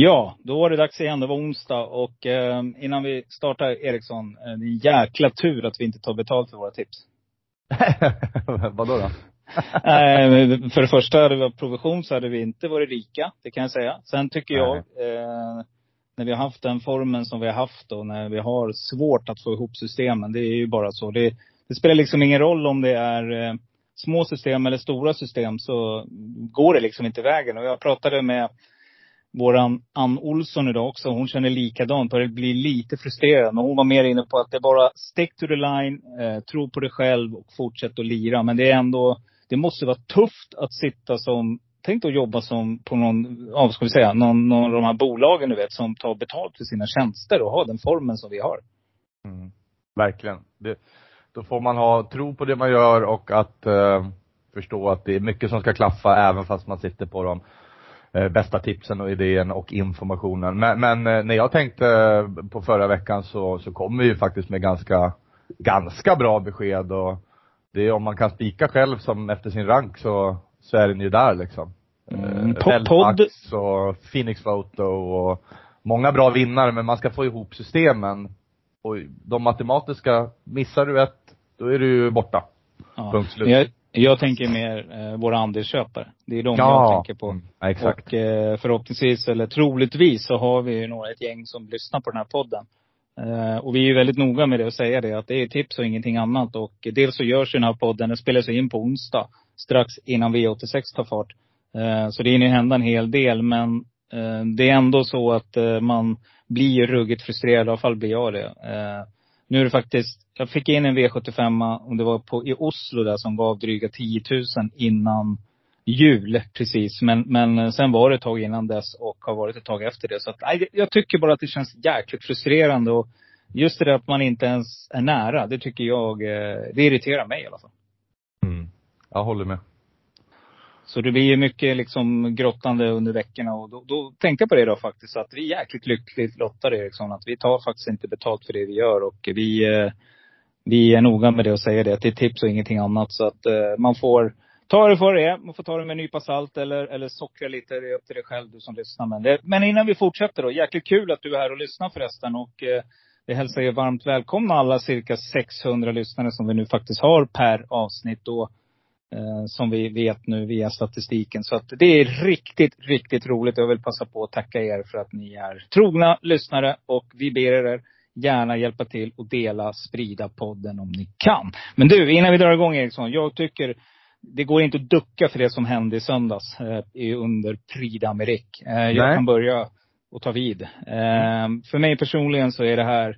Ja, då var det dags igen. Det var onsdag och eh, innan vi startar Eriksson, eh, det är en jäkla tur att vi inte tar betalt för våra tips. Vadå då? eh, för det första, hade vi haft provision så hade vi inte varit rika, det kan jag säga. Sen tycker jag, eh, när vi har haft den formen som vi har haft och när vi har svårt att få ihop systemen, det är ju bara så. Det, det spelar liksom ingen roll om det är eh, små system eller stora system så går det liksom inte vägen. Och jag pratade med våran Ann Olsson idag också. Hon känner likadant och det blir lite frustrerad. Men hon var mer inne på att det är bara stick to the line, eh, tro på dig själv och fortsätt att lira. Men det är ändå, det måste vara tufft att sitta som, tänk att jobba som på någon, ja, ska vi säga, någon, någon av de här bolagen du vet som tar betalt för sina tjänster och har den formen som vi har. Mm. Verkligen. Det, då får man ha tro på det man gör och att eh, förstå att det är mycket som ska klaffa även fast man sitter på dem eh, bästa tipsen och idén och informationen. Men, men eh, när jag tänkte på förra veckan så, så kom vi ju faktiskt med ganska, ganska bra besked och det är om man kan spika själv som efter sin rank så, så är den ju där liksom. Mm. Eh, och Phoenix Photo och många bra vinnare men man ska få ihop systemen. Och de matematiska, missar du ett, då är du ju borta. Ja. Punkt slut. Jag, jag tänker mer eh, våra andelsköpare. Det är de Ja. jag tänker på. Mm, ja, exakt. Och eh, förhoppningsvis, eller troligtvis, så har vi ju några, ett gäng som lyssnar på den här podden. Eh, och vi är ju väldigt noga med det att säga det, att det är tips och ingenting annat. Och dels så görs ju den här podden, den spelas ju in på onsdag, strax innan V86 tar fart. Eh, så det hinner hända en hel del, men eh, det är ändå så att eh, man blir ju ruggigt frustrerad, i alla fall blir jag det. Nu är det faktiskt, jag fick in en V75, om det var på, i Oslo där, som gav dryga 10 000 innan jul precis. Men, men eh, sen var det ett tag innan dess och har varit ett tag efter det. Så att, nej, jag tycker bara att det känns jäkligt frustrerande. Och just det där att man inte ens är nära, det tycker jag, eh, det irriterar mig i alla fall. Mm. Jag håller med. Så det blir ju mycket liksom grottande under veckorna och då, då tänkte jag på det då faktiskt. Att vi är jäkligt lyckligt lottade Eriksson. Att vi tar faktiskt inte betalt för det vi gör och vi, eh, vi är noga med det och säger det. till det är tips och ingenting annat. Så att eh, man får ta det för det. Man får ta det med en nypa salt eller, eller sockra lite. Det är upp till dig själv du som lyssnar. Men, det, men innan vi fortsätter då. Jäkligt kul att du är här och lyssnar förresten. Och eh, vi hälsar er varmt välkomna alla cirka 600 lyssnare som vi nu faktiskt har per avsnitt. Och som vi vet nu via statistiken. Så att det är riktigt, riktigt roligt. Jag vill passa på att tacka er för att ni är trogna lyssnare och vi ber er gärna hjälpa till och dela, sprida podden om ni kan. Men du, innan vi drar igång Eriksson. Jag tycker det går inte att ducka för det som hände i söndags eh, under Prix d'Amérique. Eh, jag kan börja och ta vid. Eh, för mig personligen så är det här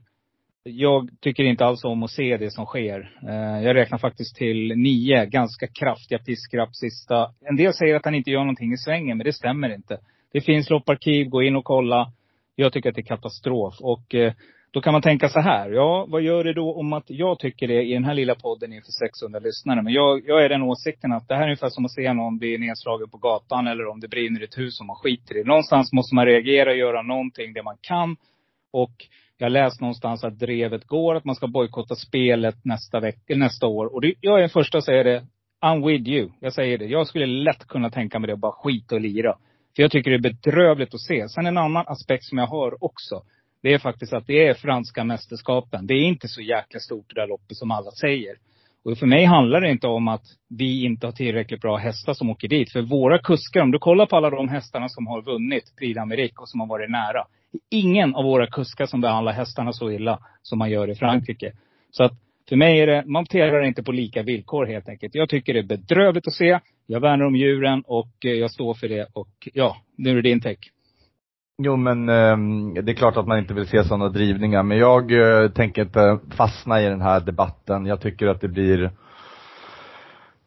jag tycker inte alls om att se det som sker. Eh, jag räknar faktiskt till nio ganska kraftiga piskrapp sista. En del säger att han inte gör någonting i svängen, men det stämmer inte. Det finns lopparkiv, gå in och kolla. Jag tycker att det är katastrof. Och eh, då kan man tänka så här. Ja, vad gör det då om att jag tycker det i den här lilla podden inför 600 lyssnare? Men jag, jag är den åsikten att det här är ungefär som att se någon bli nedslagen på gatan eller om det brinner i ett hus och man skiter i det. Någonstans måste man reagera och göra någonting det man kan. Och jag har läst någonstans att drevet går, att man ska bojkotta spelet nästa, veck- nästa år. Och det, jag är den första att säga det. I'm with you. Jag säger det. Jag skulle lätt kunna tänka mig det och bara skita och lira. För jag tycker det är bedrövligt att se. Sen en annan aspekt som jag har också. Det är faktiskt att det är franska mästerskapen. Det är inte så jäkla stort det där loppet som alla säger. Och för mig handlar det inte om att vi inte har tillräckligt bra hästar som åker dit. För våra kuskar, om du kollar på alla de hästarna som har vunnit Prix d'Amérique och som har varit nära. Ingen av våra kuskar som behandlar hästarna så illa som man gör i Frankrike. Så att för mig är det, man tävlar inte på lika villkor helt enkelt. Jag tycker det är bedrövligt att se. Jag värnar om djuren och eh, jag står för det. Och ja, nu är det din take. Jo men eh, det är klart att man inte vill se sådana drivningar men jag eh, tänker inte fastna i den här debatten. Jag tycker att det blir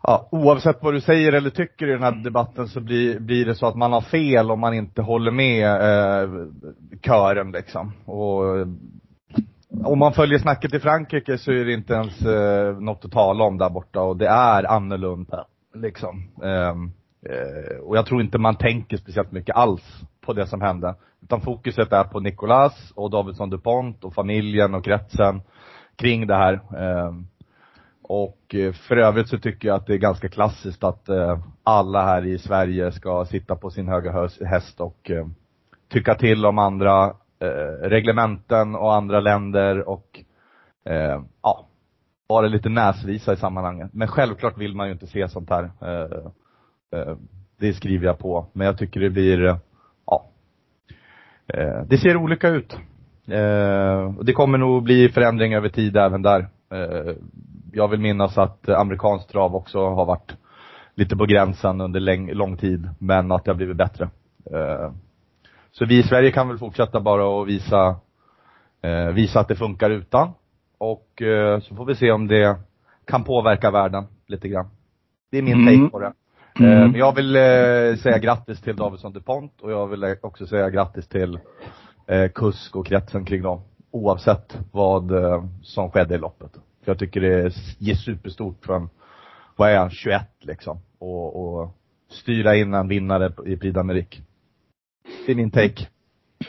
Ja, oavsett vad du säger eller tycker i den här debatten så blir, blir det så att man har fel om man inte håller med eh, kören liksom. Och om man följer snacket i Frankrike så är det inte ens eh, något att tala om där borta och det är annorlunda. Liksom. Eh, eh, och jag tror inte man tänker speciellt mycket alls på det som hände. Utan fokuset är på Nicolas och Davidsson DuPont och familjen och kretsen kring det här. Ehm, och eh, för övrigt så tycker jag att det är ganska klassiskt att eh, alla här i Sverige ska sitta på sin höga häst och eh, tycka till om andra reglementen och andra länder och ja, vara lite näsvisa i sammanhanget. Men självklart vill man ju inte se sånt här. Det skriver jag på. Men jag tycker det blir, ja. Det ser olika ut. Det kommer nog bli förändring över tid även där jag vill minnas att amerikansk trav också har varit lite på gränsen under lång tid, men att det har blivit bättre. Eh, så vi i Sverige kan väl fortsätta bara och visa, eh, visa att det funkar utan. Och eh, så får vi se om det kan påverka världen lite grann. Det är min mm. take på det. Mm. Eh, men jag vill eh, säga grattis till Davidsson DuPont och jag vill också säga grattis till eh, Kusk och kretsen kring dem. Oavsett vad som skedde i loppet. För jag tycker det ger superstort för en, vad är han, 21 liksom. Och, och styra in en vinnare i Prix d'Amérique. Det är min take.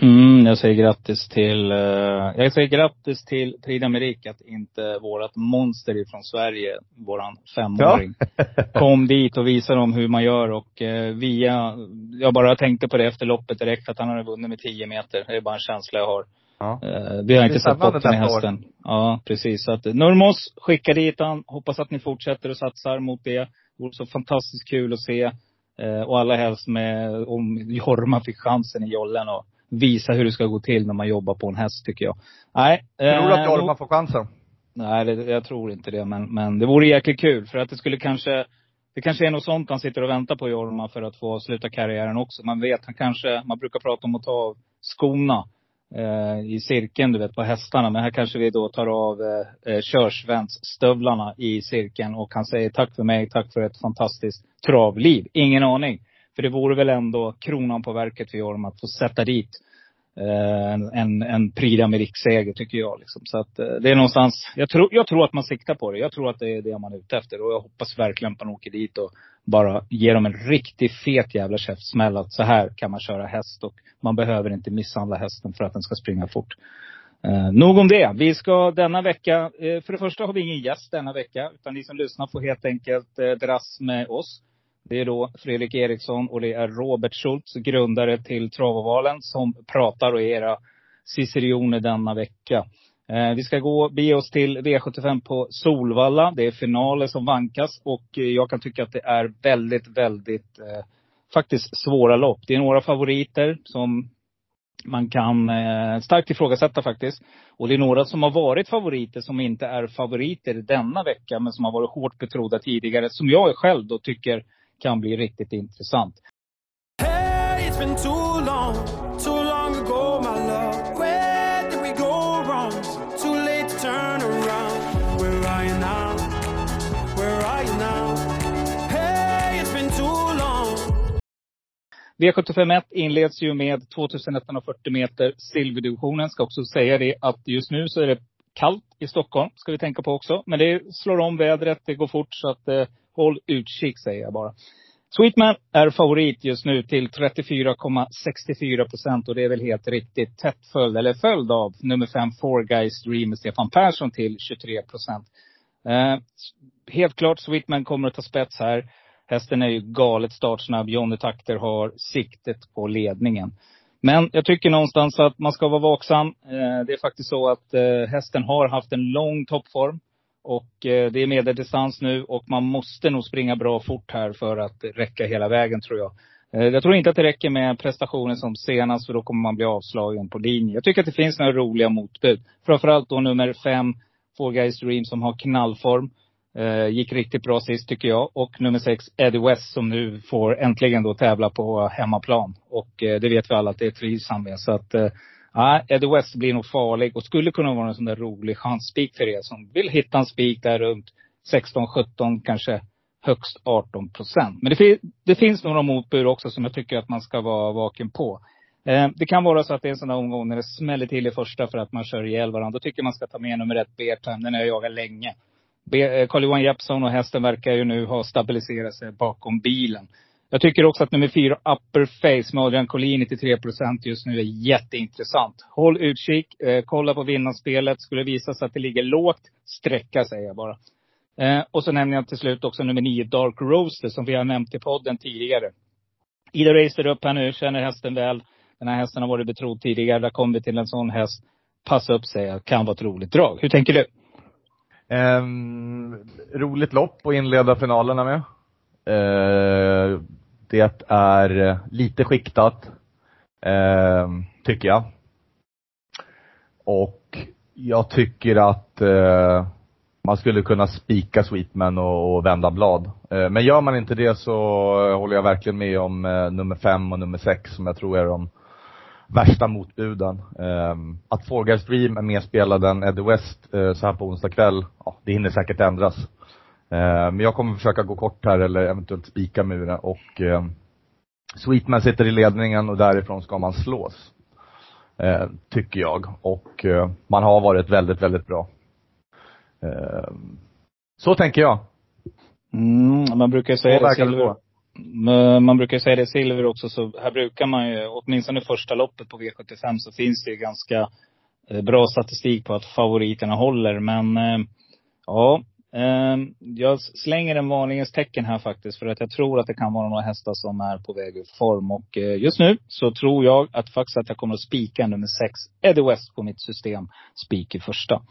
Mm, jag säger grattis till, uh, jag säger grattis till Prix d'Amérique att inte vårat monster ifrån Sverige, våran femåring, ja. kom dit och visade dem hur man gör och uh, via, jag bara tänkte på det efter loppet direkt att han hade vunnit med 10 meter. Det är bara en känsla jag har. Ja. Vi har inte sett botten i hästen. År. Ja, precis. Så att Nurmos, skicka dit han. Hoppas att ni fortsätter och satsar mot det. Det vore så fantastiskt kul att se. Och allra helst med, om Jorma fick chansen i jollen och visa hur det ska gå till när man jobbar på en häst, tycker jag. Nej. Tror du att Jorma får chansen? Nej, det, jag tror inte det. Men, men det vore jäkligt kul. För att det skulle kanske det kanske är något sånt han sitter och väntar på Jorma för att få sluta karriären också. Man vet, han kanske, man brukar prata om att ta av skorna eh, i cirkeln, du vet, på hästarna. Men här kanske vi då tar av eh, eh körsvensstövlarna i cirkeln och han säger tack för mig, tack för ett fantastiskt travliv. Ingen aning. För det vore väl ändå kronan på verket för Jorma att få sätta dit eh, en, en Prix d'Amérique-seger tycker jag. Liksom. Så att eh, det är någonstans, jag tror, jag tror att man siktar på det. Jag tror att det är det man är ute efter. Och jag hoppas verkligen att man åker dit och bara ger dem en riktigt fet jävla käftsmäll att så här kan man köra häst och man behöver inte misshandla hästen för att den ska springa fort. Eh, nog om det. Vi ska denna vecka, eh, för det första har vi ingen gäst denna vecka, utan ni som lyssnar får helt enkelt eh, dras med oss. Det är då Fredrik Eriksson och det är Robert Schultz, grundare till Travovalen, som pratar och är era cicerioner denna vecka. Eh, vi ska gå, bege oss till V75 på Solvalla. Det är finaler som vankas och jag kan tycka att det är väldigt, väldigt eh, faktiskt svåra lopp. Det är några favoriter som man kan eh, starkt ifrågasätta faktiskt. Och det är några som har varit favoriter som inte är favoriter denna vecka, men som har varit hårt betrodda tidigare. Som jag själv då tycker kan bli riktigt intressant. Hey, it's been too long, too long ago my love. Where did we go wrong? Too late to turn around. Where are you now? Where are you now? Hey, it's been too long. V751 inleds ju med 2140 meter silverdivisionen. Ska också säga det att just nu så är det kallt i Stockholm, ska vi tänka på också. Men det slår om vädret, det går fort så att eh, håll utkik säger jag bara. Sweetman är favorit just nu till 34,64 procent och det är väl helt riktigt. Tätt följd, eller följd av nummer fem Four Guys Dream med Stefan Persson till 23 procent. Eh, helt klart Sweetman kommer att ta spets här. Hästen är ju galet startsnabb. Johnny Takter har siktet på ledningen. Men jag tycker någonstans att man ska vara vaksam. Eh, det är faktiskt så att eh, hästen har haft en lång toppform. Och eh, det är medeldistans nu och man måste nog springa bra fort här för att räcka hela vägen tror jag. Eh, jag tror inte att det räcker med prestationen som senast för då kommer man bli avslagen på linje. Jag tycker att det finns några roliga motbud. Framförallt då nummer fem, Four Guys Dream, som har knallform. Eh, gick riktigt bra sist tycker jag. Och nummer sex, Eddie West, som nu får äntligen då tävla på hemmaplan. Och eh, det vet vi alla att det trivs han med. Så att, eh, Ja, Eddie West blir nog farlig och skulle kunna vara en sån där rolig chansspik för er som vill hitta en spik där runt 16, 17, kanske högst 18 procent. Men det, det, finns några motbud också som jag tycker att man ska vara vaken på. Eh, det kan vara så att det är en sån där omgång när det smäller till i första för att man kör ihjäl varandra. Då tycker jag man ska ta med nummer ett, Bertram. Den har jag jagat länge. Eh, Carl-Johan Jeppsson och hästen verkar ju nu ha stabiliserat sig bakom bilen. Jag tycker också att nummer fyra, Upper Face med Adrian Collin 93 procent just nu är jätteintressant. Håll utkik, eh, kolla på vinnarspelet. Skulle det visa sig att det ligger lågt, sträcka säger jag bara. Eh, och så nämner jag till slut också nummer nio, Dark Roaster, som vi har nämnt i podden tidigare. Ida racer upp här nu, känner hästen väl. Den här hästen har varit betrodd tidigare. Där kommer vi till en sån häst. Passa upp säger jag, kan vara ett roligt drag. Hur tänker du? Um, roligt lopp att inleda finalerna med. Uh, det är eh, lite skiktat, eh, tycker jag. Och jag tycker att eh, man skulle kunna spika Sweetman och, och vända blad. Eh, men gör man inte det så eh, håller jag verkligen med om eh, nummer fem och nummer sex som jag tror är de värsta motbuden. Eh, att Four Stream är mer spelad än Eddie West eh, så här på onsdag kväll, ja, det hinner säkert ändras. Men jag kommer försöka gå kort här eller eventuellt spika muren och Sweetman sitter i ledningen och därifrån ska man slås. Tycker jag. Och man har varit väldigt, väldigt bra. Så tänker jag. Mm, man brukar säga det silver. Man brukar säga det silver också, så här brukar man ju, åtminstone första loppet på V75 så finns det ju ganska eh, bra statistik på att favoriterna håller. Men eh, ja, Ehm, jag slänger en varningens tecken här faktiskt. För att jag tror att det kan vara några hästar som är på väg ur form. Och eh, just nu så tror jag att faktiskt att jag kommer att spika nummer sex, Eddie West på mitt system. Spik i första.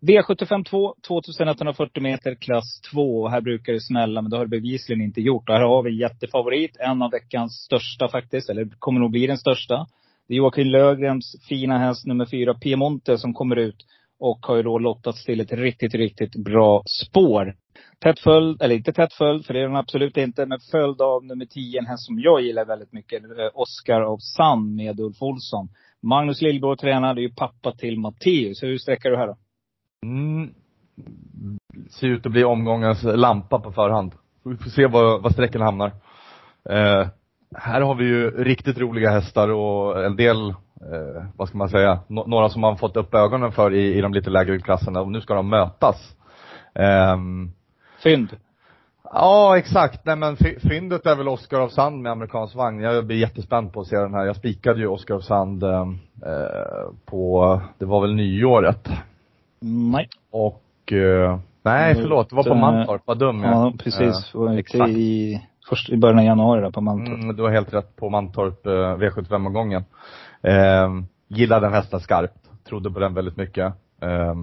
V75 2, 2140 meter, klass 2. Och här brukar det smälla, men det har det bevisligen inte gjort. Och här har vi en jättefavorit. En av veckans största faktiskt. Eller kommer nog bli den största. Det är Joakim Lögrens fina häst nummer fyra, Piemonte, som kommer ut. Och har ju då lottats till ett riktigt, riktigt bra spår. Tätt följd, eller inte tätt följd, för det är den absolut inte, men följd av nummer 10, en häst som jag gillar väldigt mycket, eh, Oscar of Sun med Ulf Olsson. Magnus Lillborg tränar, det är ju pappa till Matteus. Hur sträcker du här då? Mm. Ser ut att bli omgångens lampa på förhand. Vi får se var, var sträckan hamnar. Eh, här har vi ju riktigt roliga hästar och en del eh, vad ska man säga, no några som man fått upp ögonen för i, i de lite lägre klasserna och nu ska de mötas. Um, Fynd? Ja, exakt. Nej men fyndet är väl Oscar of Sand med amerikansk vagn. Jag blir jättespänd på att se den här. Jag spikade ju Oscar of Sand eh, på, det var väl nyåret. Nej. Och, eh, nej förlåt, det var på Mantorp, vad dum jag Ja, precis. Eh, exakt. I, först i början av januari där på Mantorp. Mm, du har helt rätt på Mantorp, eh, V75-omgången. Eh, gillade den hästen skarpt. Trodde på den väldigt mycket. Eh,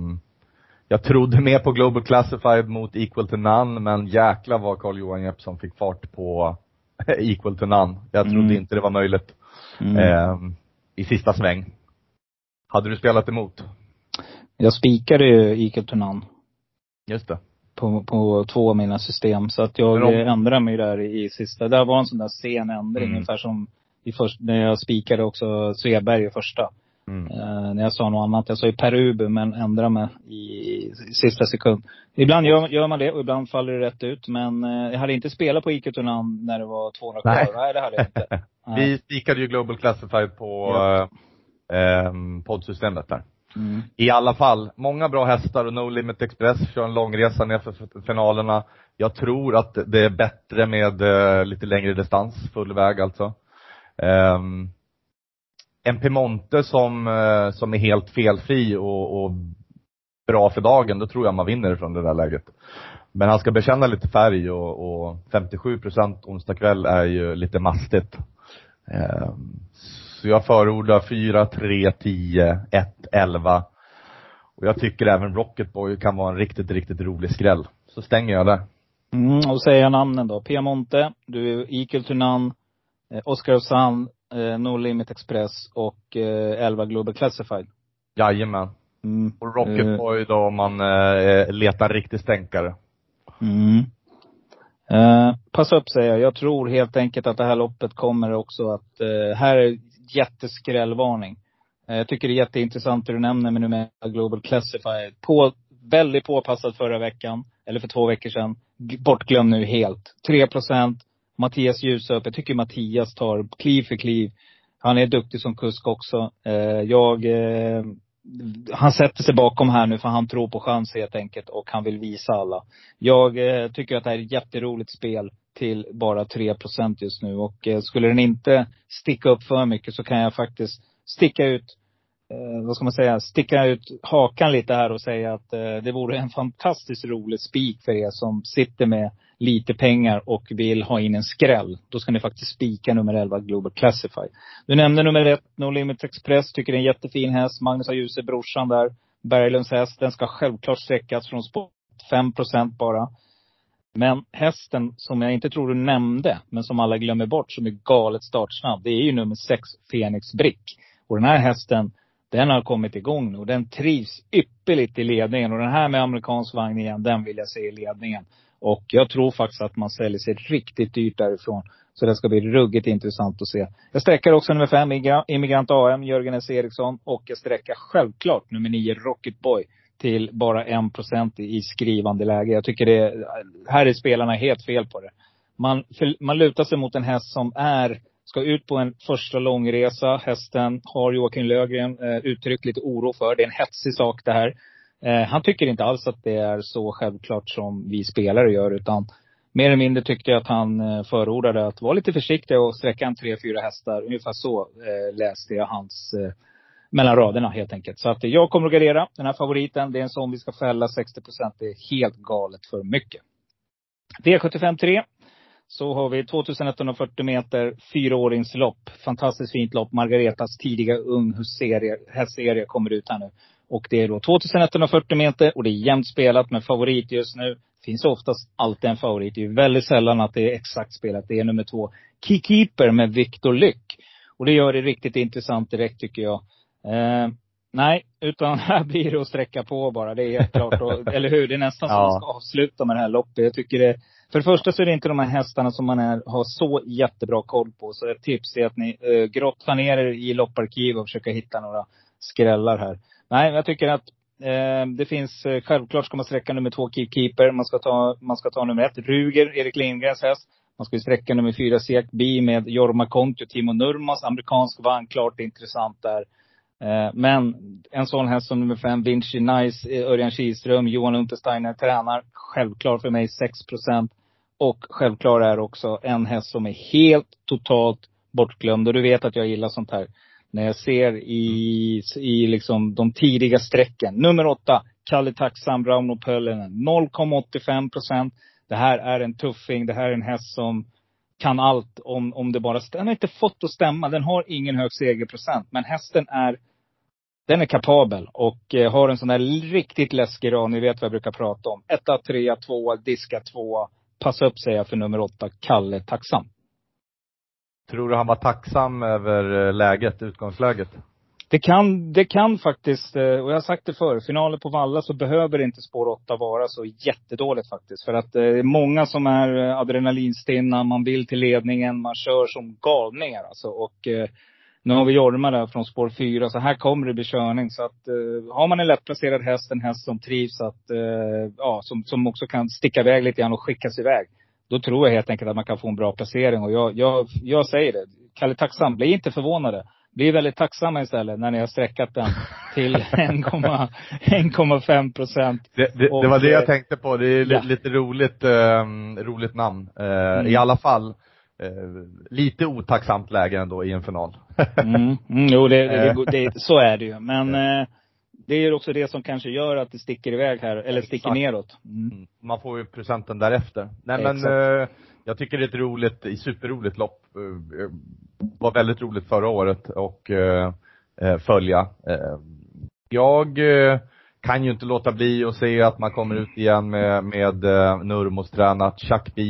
jag trodde mer på Global Classified mot Equal to None, men jäkla vad Carl-Johan Jeppsson fick fart på Equal to None. Jag trodde mm. inte det var möjligt. Mm. Eh, I sista sväng. Hade du spelat emot? Jag spikade ju Equal to None. Just det. På, på två av mina system. Så att jag ändrade mig där i, i sista. Det var en sån där sen ändring. Mm. Ungefär som i först, när jag spikade också Sveberg i första. Mm. Uh, när jag sa något annat. Jag sa ju Perubu men ändrade mig i, i sista sekund. Ibland gör, gör, man det och ibland faller det rätt ut. Men uh, jag hade inte spelat på Iketunan när det var 200 kvar. Nej, Nej det hade jag inte. Vi spikade ju Global Classified på ja. uh, um, poddsystemet där. Mm. I alla fall, många bra hästar och No Limit Express kör en långresa ner för finalerna. Jag tror att det är bättre med lite längre distans, full väg alltså. Um, en Piemonte som, uh, som är helt felfri och, och bra för dagen, då tror jag man vinner från det där läget. Men han ska bekänna lite färg och, och 57 procent onsdag kväll är ju lite mastigt. Um, så jag förordar 4, 3, 10, 1, 11. Och jag tycker även Rocketboy kan vara en riktigt, riktigt rolig skräll. Så stänger jag där. Mm, och säger jag namnen då. Piemonte, du är Equal Tunan, Eh, Sun, eh, No Limit Express och eh, 11 Global Classified. Jajamän. Mm. Och Rocketboy då om man eh, letar riktig stänkare. Mm. Eh, passa upp säger jag. Jag tror helt enkelt att det här loppet kommer också att, eh, här är jätteskrällvarning. Jag tycker det är jätteintressant det du nämner med numera Global Classified. På, väldigt påpassad förra veckan, eller för två veckor sedan. Bortglömd nu helt. 3 procent. Mattias Djusöp. Jag tycker Mattias tar kliv för kliv. Han är duktig som kusk också. Eh, jag, eh, han sätter sig bakom här nu för han tror på chans helt enkelt och han vill visa alla. Jag eh, tycker att det här är ett jätteroligt spel till bara 3% just nu. Och skulle den inte sticka upp för mycket så kan jag faktiskt sticka ut, eh, vad ska man säga, sticka ut hakan lite här och säga att eh, det vore en fantastiskt rolig spik för er som sitter med lite pengar och vill ha in en skräll. Då ska ni faktiskt spika nummer 11 Global Classify. Du nämnde nummer 1, No Limit Express. Tycker det är en jättefin häst. Magnus har Djuse, brorsan där. Berglunds häst. Den ska självklart sträckas från sport 5% bara. Men hästen som jag inte tror du nämnde, men som alla glömmer bort, som är galet startsnabb. Det är ju nummer 6, Phoenix Brick. Och den här hästen, den har kommit igång nu. Och den trivs ypperligt i ledningen. Och den här med amerikansk vagn igen, den vill jag se i ledningen. Och jag tror faktiskt att man säljer sig riktigt dyrt därifrån. Så det ska bli ruggigt intressant att se. Jag sträcker också nummer fem, Immigrant AM, Jörgen S. Eriksson. Och jag sträcker självklart nummer nio, Rocket Boy. Till bara en procent i skrivande läge. Jag tycker det, här är spelarna helt fel på det. Man, man lutar sig mot en häst som är, ska ut på en första långresa. Hästen har Joakim Lögren eh, uttryckt lite oro för. Det är en hetsig sak det här. Eh, han tycker inte alls att det är så självklart som vi spelare gör, utan mer eller mindre tyckte jag att han eh, förordade att vara lite försiktig och sträcka en tre, fyra hästar. Ungefär så eh, läste jag hans eh, mellan raderna helt enkelt. Så att jag kommer att gardera den här favoriten. Det är en sån vi ska fälla 60 procent. Det är helt galet för mycket. V75 3. Så har vi 2140 meter, fyraåringslopp. Fantastiskt fint lopp. Margaretas tidiga ung hästserie kommer ut här nu. Och det är då 2140 meter och det är jämnt spelat med favorit just nu. Finns oftast alltid en favorit. Det är väldigt sällan att det är exakt spelat. Det är nummer två, Keykeeper med Viktor Lyck. Och det gör det riktigt intressant direkt tycker jag. Eh, nej, utan här blir det att sträcka på bara. Det är helt klart. Och, eller hur? Det är nästan som Ja. man ska avsluta med det här loppet. Jag tycker det för det första så är det inte de här hästarna som man är, har så jättebra koll på. Så ett tips är att ni eh, grottar ner er i lopparkiv och försöker hitta några skrällar här. Nej, jag tycker att eh, det finns, eh, självklart ska man sträcka nummer två Keeper. Man ska ta, man ska ta nummer ett Ruger, Erik Lindgrens häst. Man ska ju sträcka nummer fyra Sek B med Jorma Kontio, Timo Nurmas, amerikansk vagn, klart intressant där. Eh, Men en sån häst som nummer fem, Vinci Nice, eh, Örjan Kihlström, Johan Untersteiner tränar. Självklart för mig 6 procent. Och självklart är också en häst som är helt totalt bortglömd. Och du vet att jag gillar sånt här. När jag ser i, i liksom de tidiga strecken. Nummer åtta, Kalle Taxam, Rauno Pöllinen. 0,85 procent. Det här är en tuffing. Det här är en häst som kan allt om, om det bara stämmer. Den har inte fått att stämma. Den har ingen hög segerprocent. Men hästen är, den är kapabel och eh, har en sån där riktigt läskig rad. Ni vet vad jag brukar prata om. Etta, trea, tvåa, diska tvåa. Passa upp säger jag för nummer åtta, Kalle Taxam. Tror du han var tacksam över eh, läget, utgångsläget? Det kan, det kan faktiskt, eh, och jag har sagt det förr, finaler på Valla så behöver inte spår 8 vara så jättedåligt faktiskt. För att eh, det är många som är adrenalinstinna, man vill till ledningen, man kör som galningar alltså. Och nu har vi Jorma där från spår 4, så här kommer det bli körning. Så att har man en lättplacerad häst, en häst som trivs, att, ja, som, som också kan sticka iväg lite grann och skickas iväg. Då tror jag helt enkelt att man kan få en bra placering. Och jag, jag, jag säger det, Kalle Tacksam, bli inte förvånade. Bli väldigt tacksamma istället när ni har sträckat den till 1,5 procent. Det, det, det var det jag eh, tänkte på. Det är ja. lite roligt, eh, roligt namn. Eh, Mm. I alla fall, eh, lite otacksamt läge ändå i en final. Mm, mm, jo, det, det, det, det, så är det ju. Men eh, det är också det som kanske gör att det sticker iväg här, eller sticker Exakt. neråt. Mm. Mm. Man får ju procenten därefter. Nej men, Exakt. eh, jag tycker det är ett roligt, superroligt lopp. Eh, var väldigt roligt förra året och eh, eh, följa. Eh, jag eh, kan ju inte låta bli att se att man kommer ut igen med, med eh, Nurmos tränat Chuck B.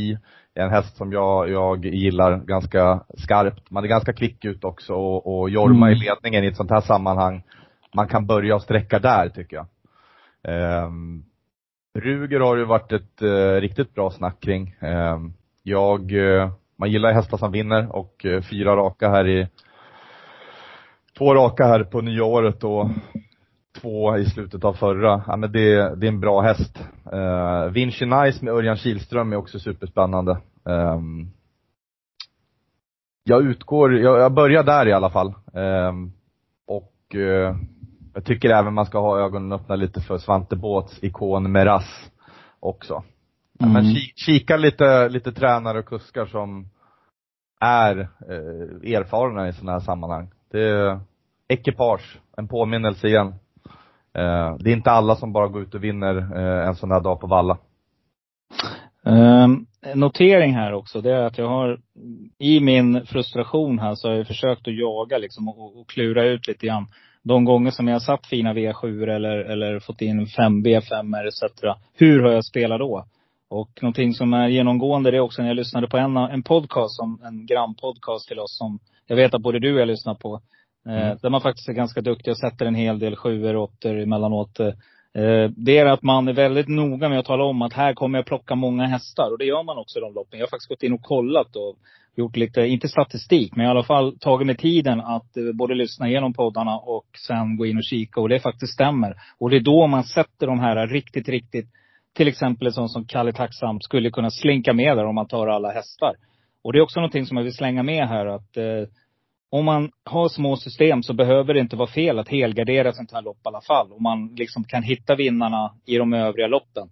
En häst som jag, jag gillar ganska skarpt. Man är ganska kvick ut också och, och Jorma Mm. i ledningen i ett sånt här sammanhang. Man kan börja och sträcka där tycker jag. Ehm, Ruger har ju varit ett eh, riktigt bra snack kring. Eh, jag, eh, man gillar ju hästar som vinner och eh, fyra raka här i, två raka här på nya året och två i slutet av förra. Ja men det, det är en bra häst. Eh, Vinci Nice med Örjan Kihlström är också superspännande. Eh, jag utgår, jag, jag börjar där i alla fall. Eh, och eh, jag tycker även man ska ha ögonen öppna lite för Svante Båths ikon Meras också. Men Mm. ki- kika lite, lite tränare och kuskar som är eh, erfarna i sådana här sammanhang. Det är ekipage, en påminnelse igen. Eh, det är inte alla som bara går ut och vinner eh, en sån här dag på Valla. Um, notering här också, det är att jag har, i min frustration här så har jag försökt att jaga liksom och, och klura ut lite grann. De gånger som jag har satt fina V7 eller, eller fått in 5B, 5 etc. Hur har jag spelat då? Och någonting som är genomgående det är också när jag lyssnade på en, en podcast, som, en grannpodcast till oss som jag vet att både du och jag lyssnar på. Eh, Mm. Där man faktiskt är ganska duktig och sätter en hel del sjuor och åttor emellanåt. Eh, det är att man är väldigt noga med att tala om att här kommer jag plocka många hästar. Och det gör man också i de loppen. Jag har faktiskt gått in och kollat och gjort lite, inte statistik, men i alla fall tagit mig tiden att eh, både lyssna igenom poddarna och sen gå in och kika. Och det faktiskt stämmer. Och det är då man sätter de här riktigt, riktigt, till exempel en sån som Kalle Tacksam skulle kunna slinka med där om man tar alla hästar. Och det är också någonting som jag vill slänga med här att eh, om man har små system så behöver det inte vara fel att helgardera ett sånt här lopp i alla fall. Om man liksom kan hitta vinnarna i de övriga loppen.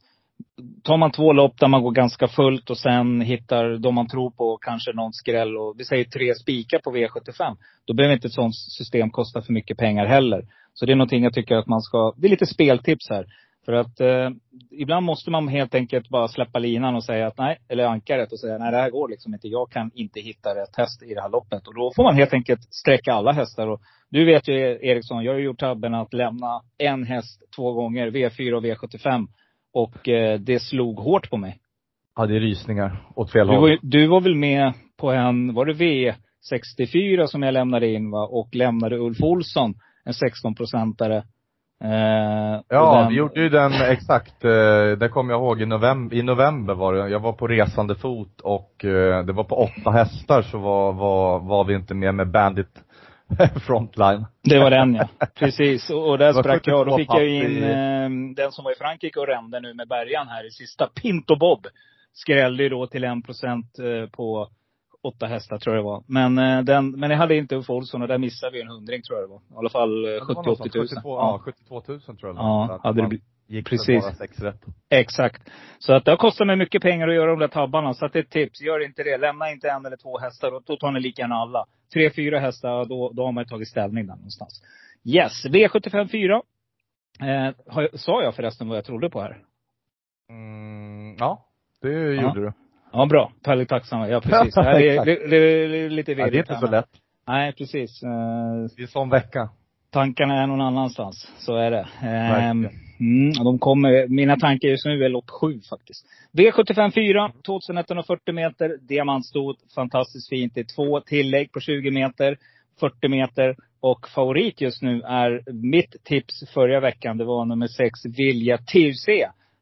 Tar man två lopp där man går ganska fullt och sen hittar de man tror på, kanske någon skräll och vi säger tre spikar på V75. Då behöver inte ett sånt system kosta för mycket pengar heller. Så det är någonting jag tycker att man ska, det är lite speltips här. För att eh, ibland måste man helt enkelt bara släppa linan och säga att nej, eller ankaret och säga nej det här går liksom inte. Jag kan inte hitta rätt häst i det här loppet. Och då får man helt enkelt sträcka alla hästar. Och du vet ju Eriksson, jag har ju gjort tabben att lämna en häst två gånger, V4 och V75. Och eh, det slog hårt på mig. Ja, det är rysningar åt fel Du var, håll. du var väl med på en, var det V64 som jag lämnade in va? Och lämnade Ulf Olsson, en 16-procentare. Eh, Ja, den- vi gjorde ju den exakt, eh, det kommer jag ihåg, i november, i november var det. Jag var på resande fot och eh, det var på åtta hästar så var, var, var vi inte med med Bandit Frontline. Det var den ja. Precis. Och, och där sprack jag. Då 72 fick jag in eh, den som var i Frankrike och rände nu med Bergan här i sista. Pinto Bob. Skrällde ju då till en procent eh, på åtta hästar tror jag det var. Men, eh, den, men jag hade inte Ulf Olsson och där missade vi en hundring tror jag det var. I alla fall eh, Det var 70-80 något sånt, 000. 72, ja, 72 000 tror jag. Ja, hade det blivit- gick precis. bara sex rätt. Exakt. Så att det har kostat mig mycket pengar att göra de där tabbarna. Så att det är ett tips. Gör inte det. Lämna inte en eller två hästar. Då tar ni lika gärna alla. Tre, fyra hästar, då, då har man tagit ställning där någonstans. Yes, V75 4. Eh, har sa jag förresten vad jag trodde på här? Mm, ja, det Ja. gjorde du. Ja, bra. Väldigt tacksam. Ja, precis. Det är, det, det, är lite Ja, det är virrigt inte så lätt. Nej, precis. Eh, Det är en sån vecka. tankarna är någon annanstans. Så är det. Eh, Verkligen. mm, de kommer, mina tankar just nu är lopp sju faktiskt. V75 4, 2140 meter, diamantstot, fantastiskt fint. Det är två tillägg på 20 meter, 40 meter. Och favorit just nu är mitt tips förra veckan. Det var nummer sex, Vilja TUC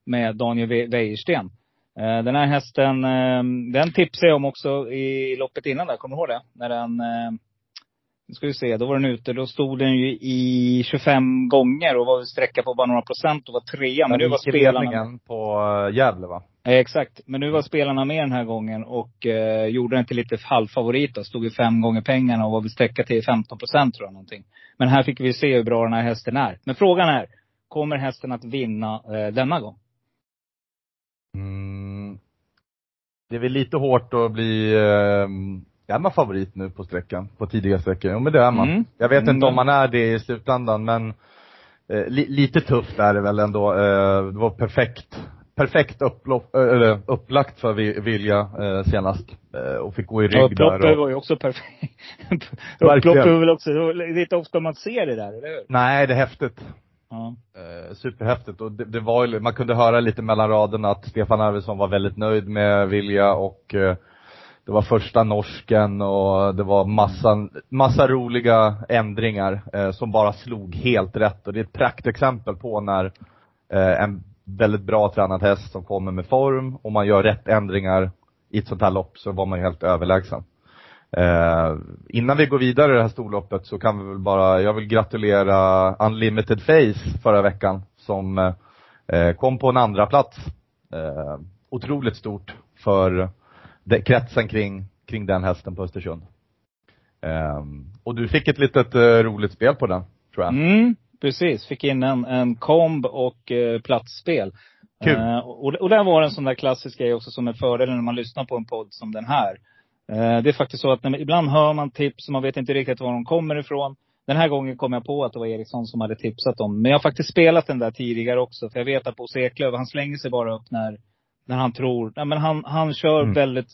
med Daniel Wäjersten. Eh, Den här hästen, eh, den tipsade jag om också i loppet innan där. Kommer du ihåg det? När den, eh, nu ska vi se, då var den ute. Då stod den ju i 25 gånger och var sträcka på bara några procent och var trea. Men nu var spelarna... på Gävle va? Exakt. Men nu var spelarna med den här gången och eh, gjorde den till lite halvfavorit då. Stod i fem gånger pengarna och var väl sträcka till 15 procent tror jag någonting. Men här fick vi se hur bra den här hästen är. Men frågan är, kommer hästen att vinna eh, denna gång? Mm. Det är väl lite hårt att bli, eh, är man favorit nu på sträckan? På tidiga sträckor? Jo men det är man. Mm. Jag vet Mm. inte om man är det i slutändan men eh, li, lite tufft är det väl ändå. Eh, det var perfekt, perfekt upplopp, eh, upplagt för Vi- Vilja eh, senast. Eh, och fick gå i rygg Upploppet där. Och, var ju också perfekt. Upploppet var väl också, det är inte ofta man ser det där, eller hur? nej, det är häftigt. Eh, superhäftigt. Och det, det var ju, man kunde höra lite mellan raderna att Stefan Arvidsson var väldigt nöjd med Vilja och eh, det var första norsken och det var massa, massa roliga ändringar eh, som bara slog helt rätt. Och det är ett praktexempel på när eh, en väldigt bra tränad häst som kommer med form och man gör rätt ändringar i ett sånt här lopp så var man ju helt överlägsen. Eh, innan vi går vidare i det här storloppet så kan vi väl bara, jag vill gratulera Unlimited Face förra veckan som eh, kom på en andra plats. Eh, otroligt stort för det, kretsen kring, kring den hästen på Östersund. Eh, och du fick ett litet eh, roligt spel på den, tror jag. Mm, precis. Fick in en, en komb och eh, platsspel. Kul. Eh, och, och där var en sån där klassisk grej också som är fördelen när man lyssnar på en podd som den här. Eh, det är faktiskt så att när, ibland hör man tips och man vet inte riktigt var de kommer ifrån. Den här gången kom jag på att det var Eriksson som hade tipsat dem. Men jag har faktiskt spelat den där tidigare också. För jag vet att Bosse Eklöf, han slänger sig bara upp när, när han tror. Nej, men han, han kör Mm. väldigt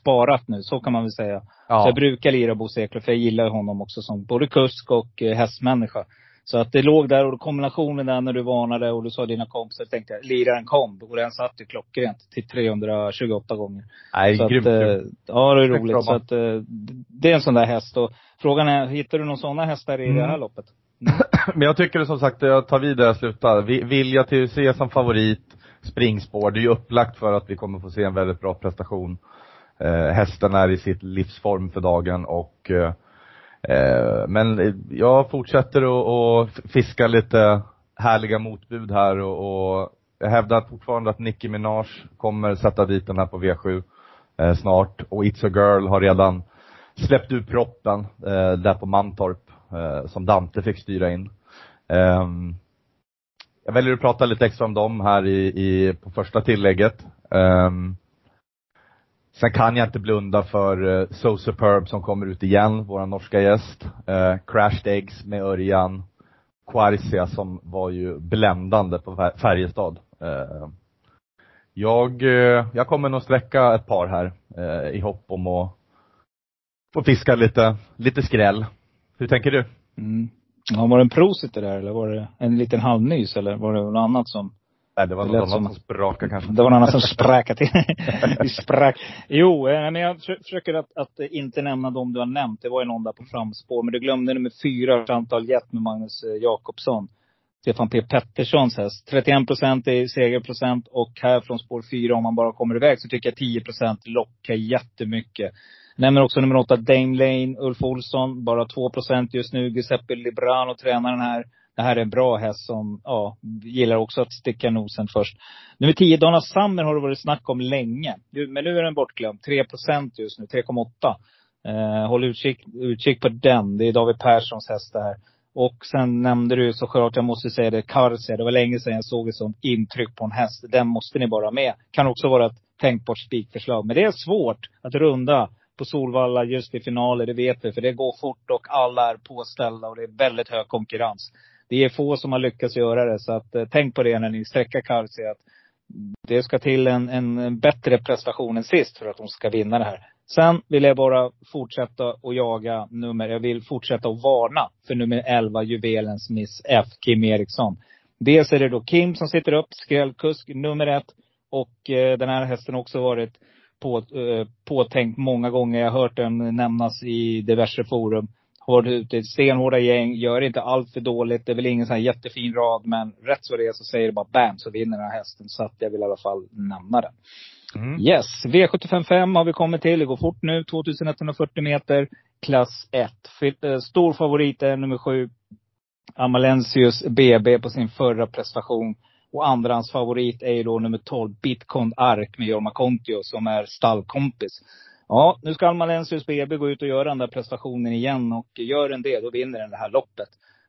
sparat nu, så kan man väl säga. Så Ja. jag brukar lira Bosse Eklöf, för jag gillar honom också som både kusk och eh, hästmänniska. Så att det låg där och kombinationen där när du varnade och du sa dina kompisar, tänkte jag, lira en komb. Och den satt ju klockrent till 328 gånger. Nej, Så att, grymt eh, kul. Ja, det är roligt. Så att, eh, det är en sån där häst. Och frågan är, hittar du några sådana hästar i det här Mm. loppet? Men jag tycker som sagt, jag tar vid där jag slutar. Vi- Vilja till se som favorit, springspår. Det är ju upplagt för att vi kommer få se en väldigt bra prestation. Eh, hästen är i sitt livsform för dagen och eh, eh, men jag fortsätter att fiska lite härliga motbud här och, och jag hävdar fortfarande att Nicki Minaj kommer sätta dit den här på V7 eh, snart och It's a Girl har redan släppt ut proppen eh, där på Mantorp eh, som Dante fick styra in. Ehm, jag väljer att prata lite extra om dem här i, i på första tillägget. Ehm, sen kan jag inte blunda för eh, So Superb som kommer ut igen, vår norska gäst. Eh, Crashed Eggs med Örjan. Quarcia som var ju bländande på Färjestad. Eh, jag, eh, jag kommer nog sträcka ett par här eh, i hopp om att få fiska lite, lite skräll. Hur tänker du? Mm. Ja, var det en Prosit det där eller var det en liten halvnys eller var det något annat som Nej, det var Det lät annat som- sprakade kanske. Det var någon annan som sprackade till. Vi sprack. Jo, eh, men jag försö- försöker att, att inte nämna dem du har nämnt. Det var ju någon där på framspår. Men du glömde nummer fyra, Chantal Jett med Magnus eh, Jakobsson. Stefan P Petterssons häst. 31 procent i segerprocent. Och här från spår fyra, om man bara kommer iväg, så tycker jag 10 procent lockar jättemycket. Nämner också nummer åtta, Dame Lane, Ulf Olsson. Bara 2 procent just nu. Giuseppe Librano tränar den här. Det här är en bra häst som, ja, gillar också att sticka nosen först. Nummer 10, Donna Summer har det varit snack om länge. Men nu är den bortglömd. 3 procent just nu, 3,8. Eh, håll utkik, utkik på den. Det är David Perssons häst det här. Och sen nämnde du såklart, jag måste säga det, Karse. Det var länge sedan jag såg ett sånt intryck på en häst. Den måste ni bara ha med. Kan också vara ett tänkbart spikförslag. Men det är svårt att runda på Solvalla just i finaler, det vet vi. För det går fort och alla är påställda och det är väldigt hög konkurrens. Det är få som har lyckats göra det. Så att, eh, tänk på det när ni sträcker Karsia. Att det ska till en, en, en bättre prestation än sist för att de ska vinna det här. Sen vill jag bara fortsätta att jaga nummer, jag vill fortsätta att varna för nummer 11, juvelens Miss F, Kim Eriksson. Dels är det då Kim som sitter upp, skrällkusk nummer ett. Och eh, den här hästen har också varit på, eh, påtänkt många gånger. Jag har hört den nämnas i diverse forum. Har varit ute i stenhårda gäng, gör inte allt för dåligt. Det är väl ingen sån här jättefin rad, men rätt så det är så säger det bara bam så vinner den här hästen. Så att jag vill i alla fall nämna den. Mm. Yes, V755 har vi kommit till. Det går fort nu. 2140 meter. Klass 1. Fil- eh, Stor favorit är nummer 7. Amalensius BB på sin förra prestation. Och andrahands favorit är ju då nummer 12, Bitcoin Ark med Jorma Kontio som är stallkompis. Ja, nu ska Almalensius BB gå ut och göra den där prestationen igen. Och gör den det, då vinner den det här loppet.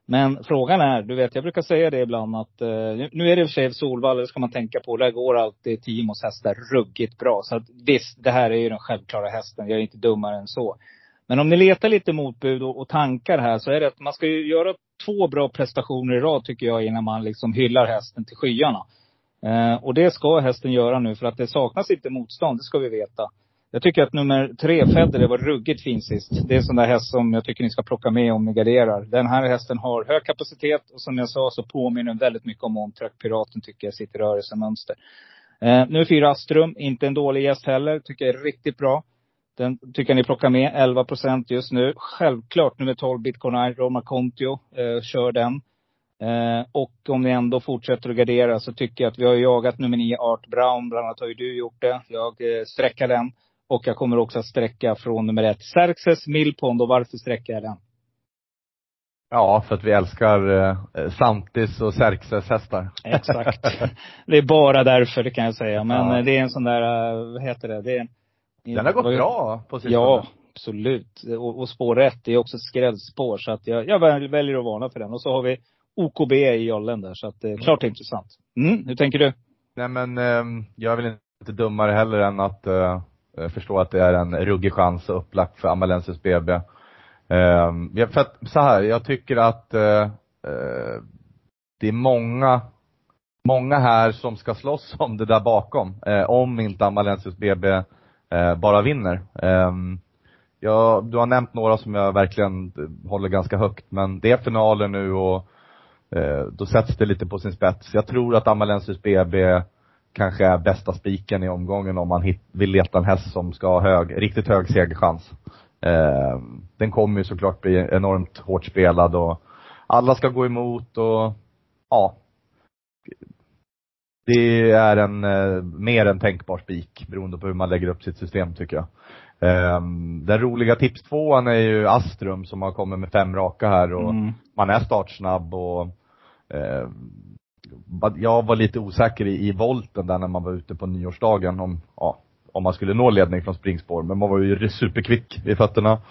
Men frågan är, du vet jag brukar säga det ibland att, eh, nu är det i och för sig Solvalla, det ska man tänka på. Där går alltid Timos hästar ruggigt bra. Så att visst, det här är ju den självklara hästen. Jag är inte dummare än så. Men om ni letar lite motbud och, och tankar här så är det att man ska ju göra två bra prestationer i rad tycker jag innan man liksom hyllar hästen till skyarna. Eh, och det ska hästen göra nu för att det saknas inte motstånd, det ska vi veta. Jag tycker att nummer tre, Federer, var ruggigt fin sist. Det är en sån där häst som jag tycker ni ska plocka med om ni garderar. Den här hästen har hög kapacitet och som jag sa så påminner den väldigt mycket om Montrack Piraten tycker jag sitt rörelsemönster. Eh, nu fyra Astrum, inte en dålig gäst heller. Tycker jag är riktigt bra. Den tycker jag ni plockar med, 11 procent just nu. Självklart nummer 12 Bitcoin Eye, Roma Contio. eh, kör den. Eh, och om ni ändå fortsätter att gardera så tycker jag att vi har jagat nummer nio Art Brown. Bland annat har ju du gjort det. Jag eh, sträckar den. Och jag kommer också att sträcka från nummer ett Xerxes Millpond. Och varför sträcker jag den? Ja, för att vi älskar eh, Santis och Xerxes hästar. Exakt. det är bara därför, det kan jag säga. Men Ja. eh, det är en sån där, eh, vad heter det? det är, en- Den har gått bra på sistone. Ja, absolut. Och, och spår rätt, det är också skrällspår. Så att jag, jag väl- väljer att varna för den. Och så har vi OKB i jollen där. Så att det är klart intressant. Mm, hur tänker du? Nej men, ehm, jag är väl inte dummare heller än att eh, jag förstår att det är en ruggig chans och upplagt för Amalensis BB. Eh, för att, så här, jag tycker att eh, eh, det är många, många här som ska slåss om det där bakom. Eh, om inte Amalensis BB eh, bara vinner. Ehm, ja, du har nämnt några som jag verkligen eh, håller ganska högt, men det är finaler nu och eh, då sätts det lite på sin spets. Jag tror att Amalensis BB kanske är bästa spiken i omgången om man hit, vill leta en häst som ska ha hög, riktigt hög segerchans. Eh, den kommer ju såklart bli enormt hårt spelad och alla ska gå emot och ja. Det är en eh, mer än tänkbar spik beroende på hur man lägger upp sitt system tycker jag. Eh, den roliga tipstvåan är ju Astrum som har kommit med fem raka här och Mm. man är startsnabb och eh, jag var lite osäker i, i volten där när man var ute på nyårsdagen om, ja, om man skulle nå ledning från springspår. Men man var ju superkvick i fötterna.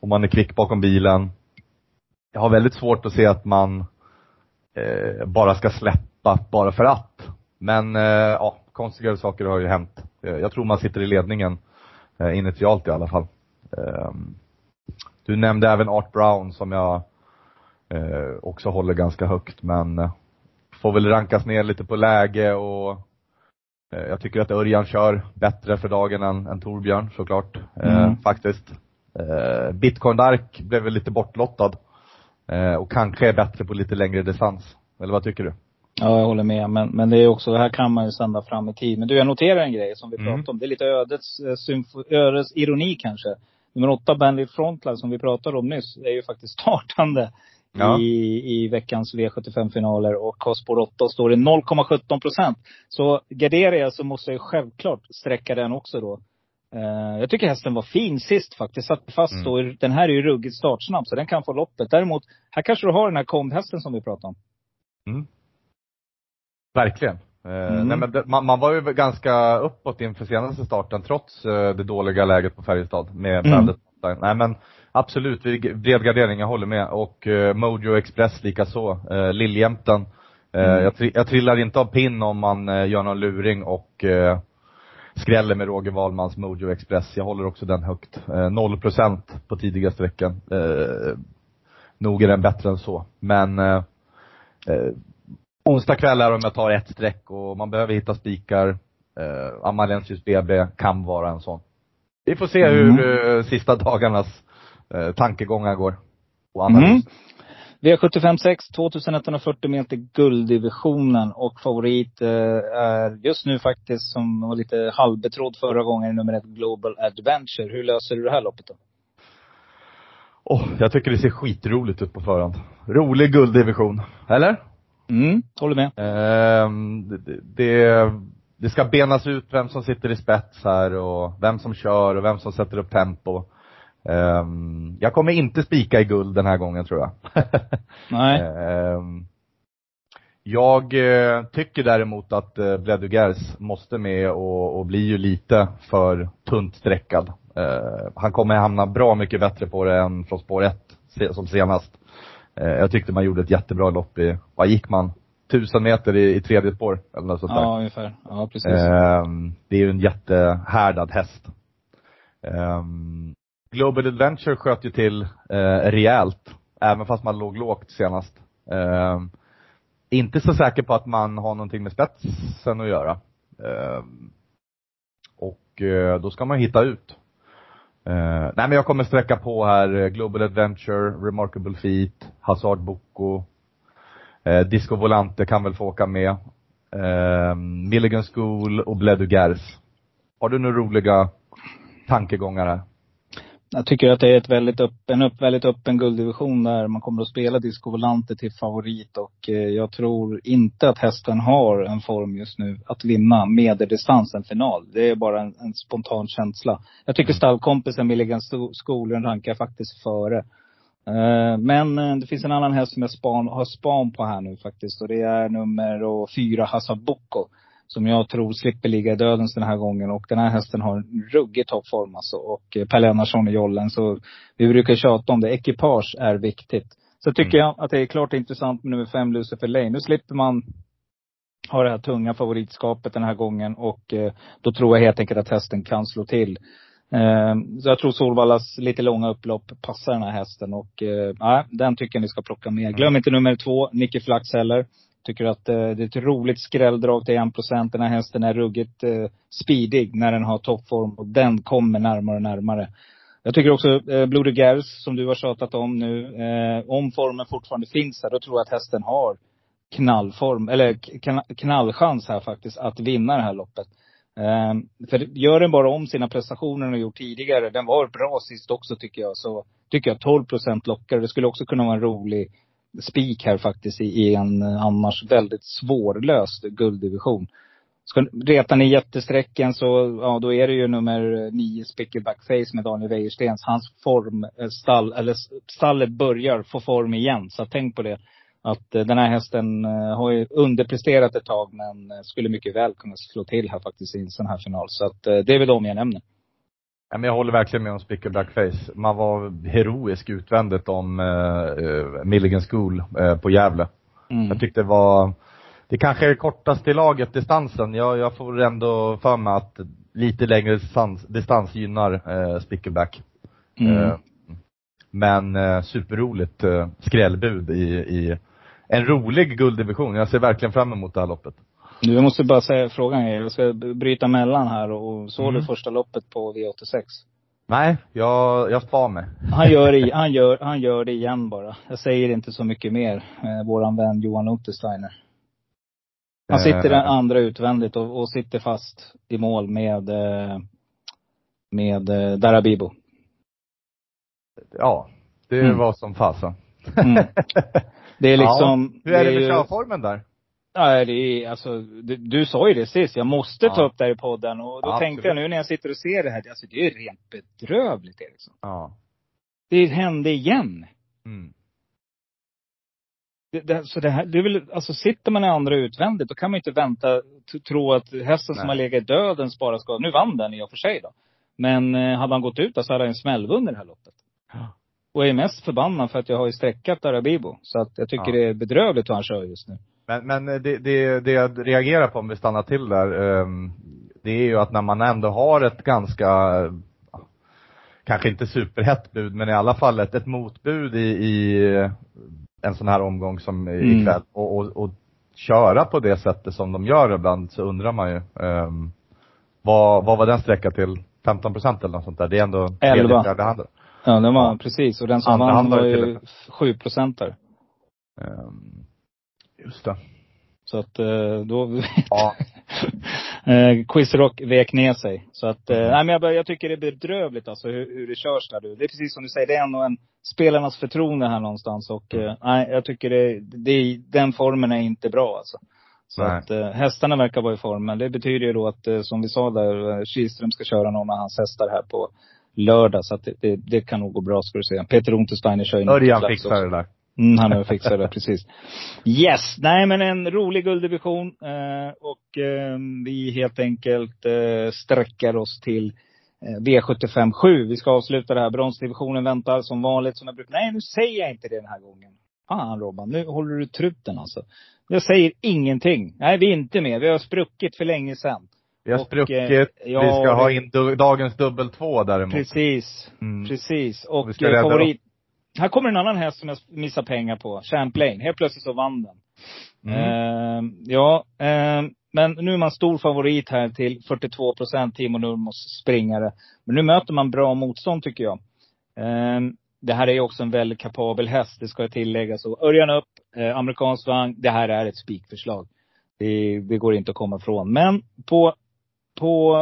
Och man är kvick bakom bilen. Jag har väldigt svårt att se att man eh, bara ska släppa bara för att. Men eh, ja, konstigare saker har ju hänt. Eh, jag tror man sitter i ledningen, eh, initialt i alla fall. Eh, du nämnde även Art Brown som jag eh, också håller ganska högt men eh, får väl rankas ner lite på läge och eh, jag tycker att Örjan kör bättre för dagen än, än Torbjörn såklart. Eh, Mm. faktiskt. Eh, Bitcoin Dark blev väl lite bortlottad. Eh, och kanske är bättre på lite längre distans. Eller vad tycker du? Ja, jag håller med. Men, men det är också, här kan man ju sända fram i tid. Men du, jag noterar en grej som vi Mm. pratade om. Det är lite ödets, eh, ödets ironi kanske. Nummer åtta, Bandit Frontline, som vi pratade om nyss, är ju faktiskt startande Ja. i, i veckans V75-finaler. Och har spår 8 och står i 0,17 procent. Så garderar jag så måste jag självklart sträcka den också då. Eh, jag tycker hästen var fin sist faktiskt. Satt fast Mm. då. Den här är ju ruggigt startsnabb, så den kan få loppet. Däremot, här kanske du har den här kombhästen som vi pratade om. Verkligen. Eh, Mm. nej, men man, man var ju ganska uppåt inför senaste starten trots eh, det dåliga läget på Färjestad med Mm. bandet. Nej men absolut, bred gardering, jag håller med. Och eh, Mojo Express likaså. Eh, Liljämten. Eh, Mm. jag, tri- jag trillar inte av pinn om man eh, gör någon luring och eh, skräller med Roger Wahlmans Mojo Express. Jag håller också den högt. Eh, 0% på tidiga sträckan. Eh, nog är den bättre än så. Men eh, onsdag kväll är om jag tar ett streck och man behöver hitta spikar. Eh, Amalensius BB kan vara en sån. Vi får se Mm. hur eh, sista dagarnas eh, tankegångar går. Och. Mm. V75 6, 2140 meter gulddivisionen och favorit eh, är just nu faktiskt, som var lite halvbetrodd förra gången, nummer ett Global Adventure. Hur löser du det här loppet då? Åh, jag tycker det ser skitroligt ut på förhand. Rolig gulddivision. Eller? Mm, håller med. Ehm, det, det, det ska benas ut vem som sitter i spets här och vem som kör och vem som sätter upp tempo. Ehm, jag kommer inte spika i guld den här gången tror jag. Nej. Ehm, jag eh, tycker däremot att eh, Bledugers måste med och, och blir ju lite för tunt sträckad. Eh, han kommer hamna bra mycket bättre på det än från spår 1 som senast. Eh, jag tyckte man gjorde ett jättebra lopp i, vad gick man? Tusen meter i, i tredje spår eller något sånt där. Ja, ungefär. Ja, precis. Ehm, det är ju en jättehärdad häst. Ehm, Global Adventure sköt ju till eh, rejält, även fast man låg lågt senast. Ehm, inte så säker på att man har någonting med spetsen att göra. Ehm, och eh, då ska man hitta ut. Eh, nej men jag kommer sträcka på här, eh, Global Adventure, Remarkable Feat, Hazard Boko, eh, Disco Volante kan väl få åka med. Eh, Milligan School och Bledugers. Har du några roliga tankegångar här? jag tycker att det är ett väldigt öppen, upp, väldigt öppen gulddivision där man kommer att spela Disco Volante till favorit. Och eh, jag tror inte att hästen har en form just nu att vinna medeldistans en final. Det är bara en, en spontan känsla. Jag tycker stallkompisen Milligan Skolen rankar faktiskt före. Eh, men eh, det finns en annan häst som jag span, har span på här nu faktiskt. Och det är nummer fyra, Hasaboko som jag tror slipper ligga i dödens den här gången. Och den här hästen har en ruggig toppform alltså. Och eh, Per Lennartsson i jollen. Så vi brukar tjata om det. Ekipage är viktigt. Så tycker mm. jag att det är klart intressant med nummer fem, Lucifer Lane. Nu slipper man ha det här tunga favoritskapet den här gången. Och då tror jag helt enkelt att hästen kan slå till. Eh, så jag tror Solvallas lite långa upplopp passar den här hästen. Och eh, den tycker jag ni ska plocka med. Glöm inte nummer två, Nicky Flax heller. Tycker att eh, det är ett roligt skrälldrag till 1 procent. Den här hästen är ruggigt eh, speedig när den har toppform. Och den kommer närmare och närmare. Jag tycker också eh, Bloody Gers, som du har tjatat om nu. Eh, om formen fortfarande finns här, då tror jag att hästen har knallform, eller knallchans här faktiskt, att vinna det här loppet. Ehm, för gör den bara om sina prestationer den har gjort tidigare. Den var bra sist också tycker jag. Så tycker jag 12 procent lockar. Det skulle också kunna vara en rolig spik här faktiskt i en eh, annars väldigt svårlöst gulddivision. Ska, retar ni jättesträcken så, ja då är det ju nummer nio Spickleback Face med Daniel Wäjerstens. Hans form, eh, stall, eller stallet börjar få form igen. Så tänk på det. Att eh, den här hästen har ju underpresterat ett tag men skulle mycket väl kunna slå till här faktiskt i en sån här final. Så att det är väl de jag nämner. Ja, men jag håller verkligen med om Spicker Blackface. Man var heroisk utvändigt om uh, Milligan School uh, på Gävle. Mm. Jag tyckte det var, det kanske är kortast i laget distansen. Jag, jag får ändå för mig att lite längre distans, distans gynnar uh, Spickelback. Mm. Uh, men uh, superroligt uh, skrällbud i, i en rolig gulddivision. Jag ser verkligen fram emot det här loppet. Du, jag måste bara säga frågan Jag ska bryta mellan här och såg mm. du första loppet på V86? Nej, jag, jag spar mig. Han gör, det, han, gör, han gör det igen bara. Jag säger inte så mycket mer. Eh, våran vän Johan Untersteiner. Han sitter den andra utvändigt och, och, sitter fast i mål med, eh, med eh, Darabibo. Ja, det mm. var som fasen. Mm. Det är liksom. Ja. Hur är det, det med körformen där? Ja, det är, alltså, du, du sa ju det sist. Jag måste ja. ta upp det här i podden. Och då ja, tänkte jag nu när jag sitter och ser det här, alltså det är rent bedrövligt Eriksson. Ja. Det hände igen. Mm. Det, det, så det här, det är väl, alltså sitter man i andra utvändigt, då kan man ju inte vänta, tro att hästen Nej. som har legat i döden bara ska, nu vann den i och för sig då. Men eh, hade han gått ut så hade han smällvunnit det här loppet. Ja. Och är mest förbannad för att jag har ju streckat Arabibo. Så att jag tycker ja. det är bedrövligt hur han kör just nu. Men, men det, det, det jag reagerar på om vi stannar till där, um, det är ju att när man ändå har ett ganska, kanske inte superhett bud, men i alla fall ett, ett motbud i, i en sån här omgång som mm. ikväll och, och, och köra på det sättet som de gör ibland så undrar man ju, um, vad, vad var den sträcka till? 15 procent eller något sånt där? Det är ändå 11. Ja, den var, ja. precis. Och den som vann var ju 7 procentare. Um, Just det. Så att eh, då, ja. eh, Quizrock vek ner sig. Så att, eh, mm. nej men jag, jag, tycker det är bedrövligt alltså hur, hur det körs där du. Det är precis som du säger, det är ändå en spelarnas förtroende här någonstans. Och mm. nej, jag tycker det, det, den formen är inte bra alltså. Så nej. att hästarna verkar vara i form. Men det betyder ju då att, som vi sa där, Kihlström ska köra någon av hans hästar här på lördag. Så att det, det, det kan nog gå bra ska du säga. Peter Untersteiner kör ju Örjan fixar det där. Mm, han har fixat det, precis. Yes! Nej men en rolig gulddivision. Eh, och eh, vi helt enkelt eh, sträcker oss till eh, V75 7. Vi ska avsluta det här. Bronsdivisionen väntar som vanligt som jag brukar. Nej, nu säger jag inte det den här gången. Fan Robban, nu håller du truten alltså. Jag säger ingenting. Nej, vi är inte med. Vi har spruckit för länge sedan. Vi har och, spruckit. Eh, ja, vi ska ha in du dagens dubbel två däremot. Precis. Mm. Precis. Och, och favorit, här kommer en annan häst som jag missar pengar på. Champlain. Helt plötsligt så vann den. Mm. Uh, ja, uh, men nu är man stor favorit här till 42 procent, Timo Nurmos springare. Men nu möter man bra motstånd tycker jag. Uh, det här är också en väldigt kapabel häst, det ska jag tillägga. Så Örjan upp, eh, amerikansk vagn. Det här är ett spikförslag. Det, det, går inte att komma ifrån. Men på, på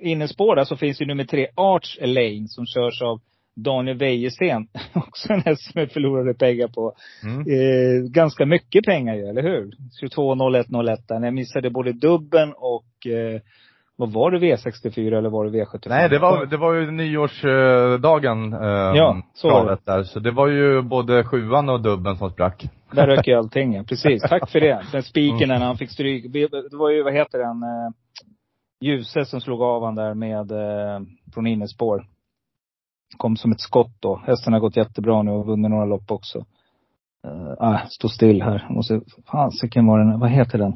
innespår där så finns ju nummer tre, Arch Lane, som körs av Daniel Wäjersten, också en häst som jag förlorade pengar på. Mm. Eh, ganska mycket pengar ju, eller hur? 22 01 01 där. Jag missade både dubben och, eh, vad var det V64 eller var det V75? Nej, det var, det var ju nyårsdagen, eh, Ja, så travet där. Så det var ju både sjuan och dubben som sprack. Där rök ju allting ja. Precis. Tack för det. Den spiken när han fick stryk. Det var ju, vad heter den, eh, Ljuse som slog av han där med, eh, från innerspår. Kom som ett skott då. Hästen har gått jättebra nu och vunnit några lopp också. Uh, ah, stå still här. Måste, fasiken var den, vad heter den?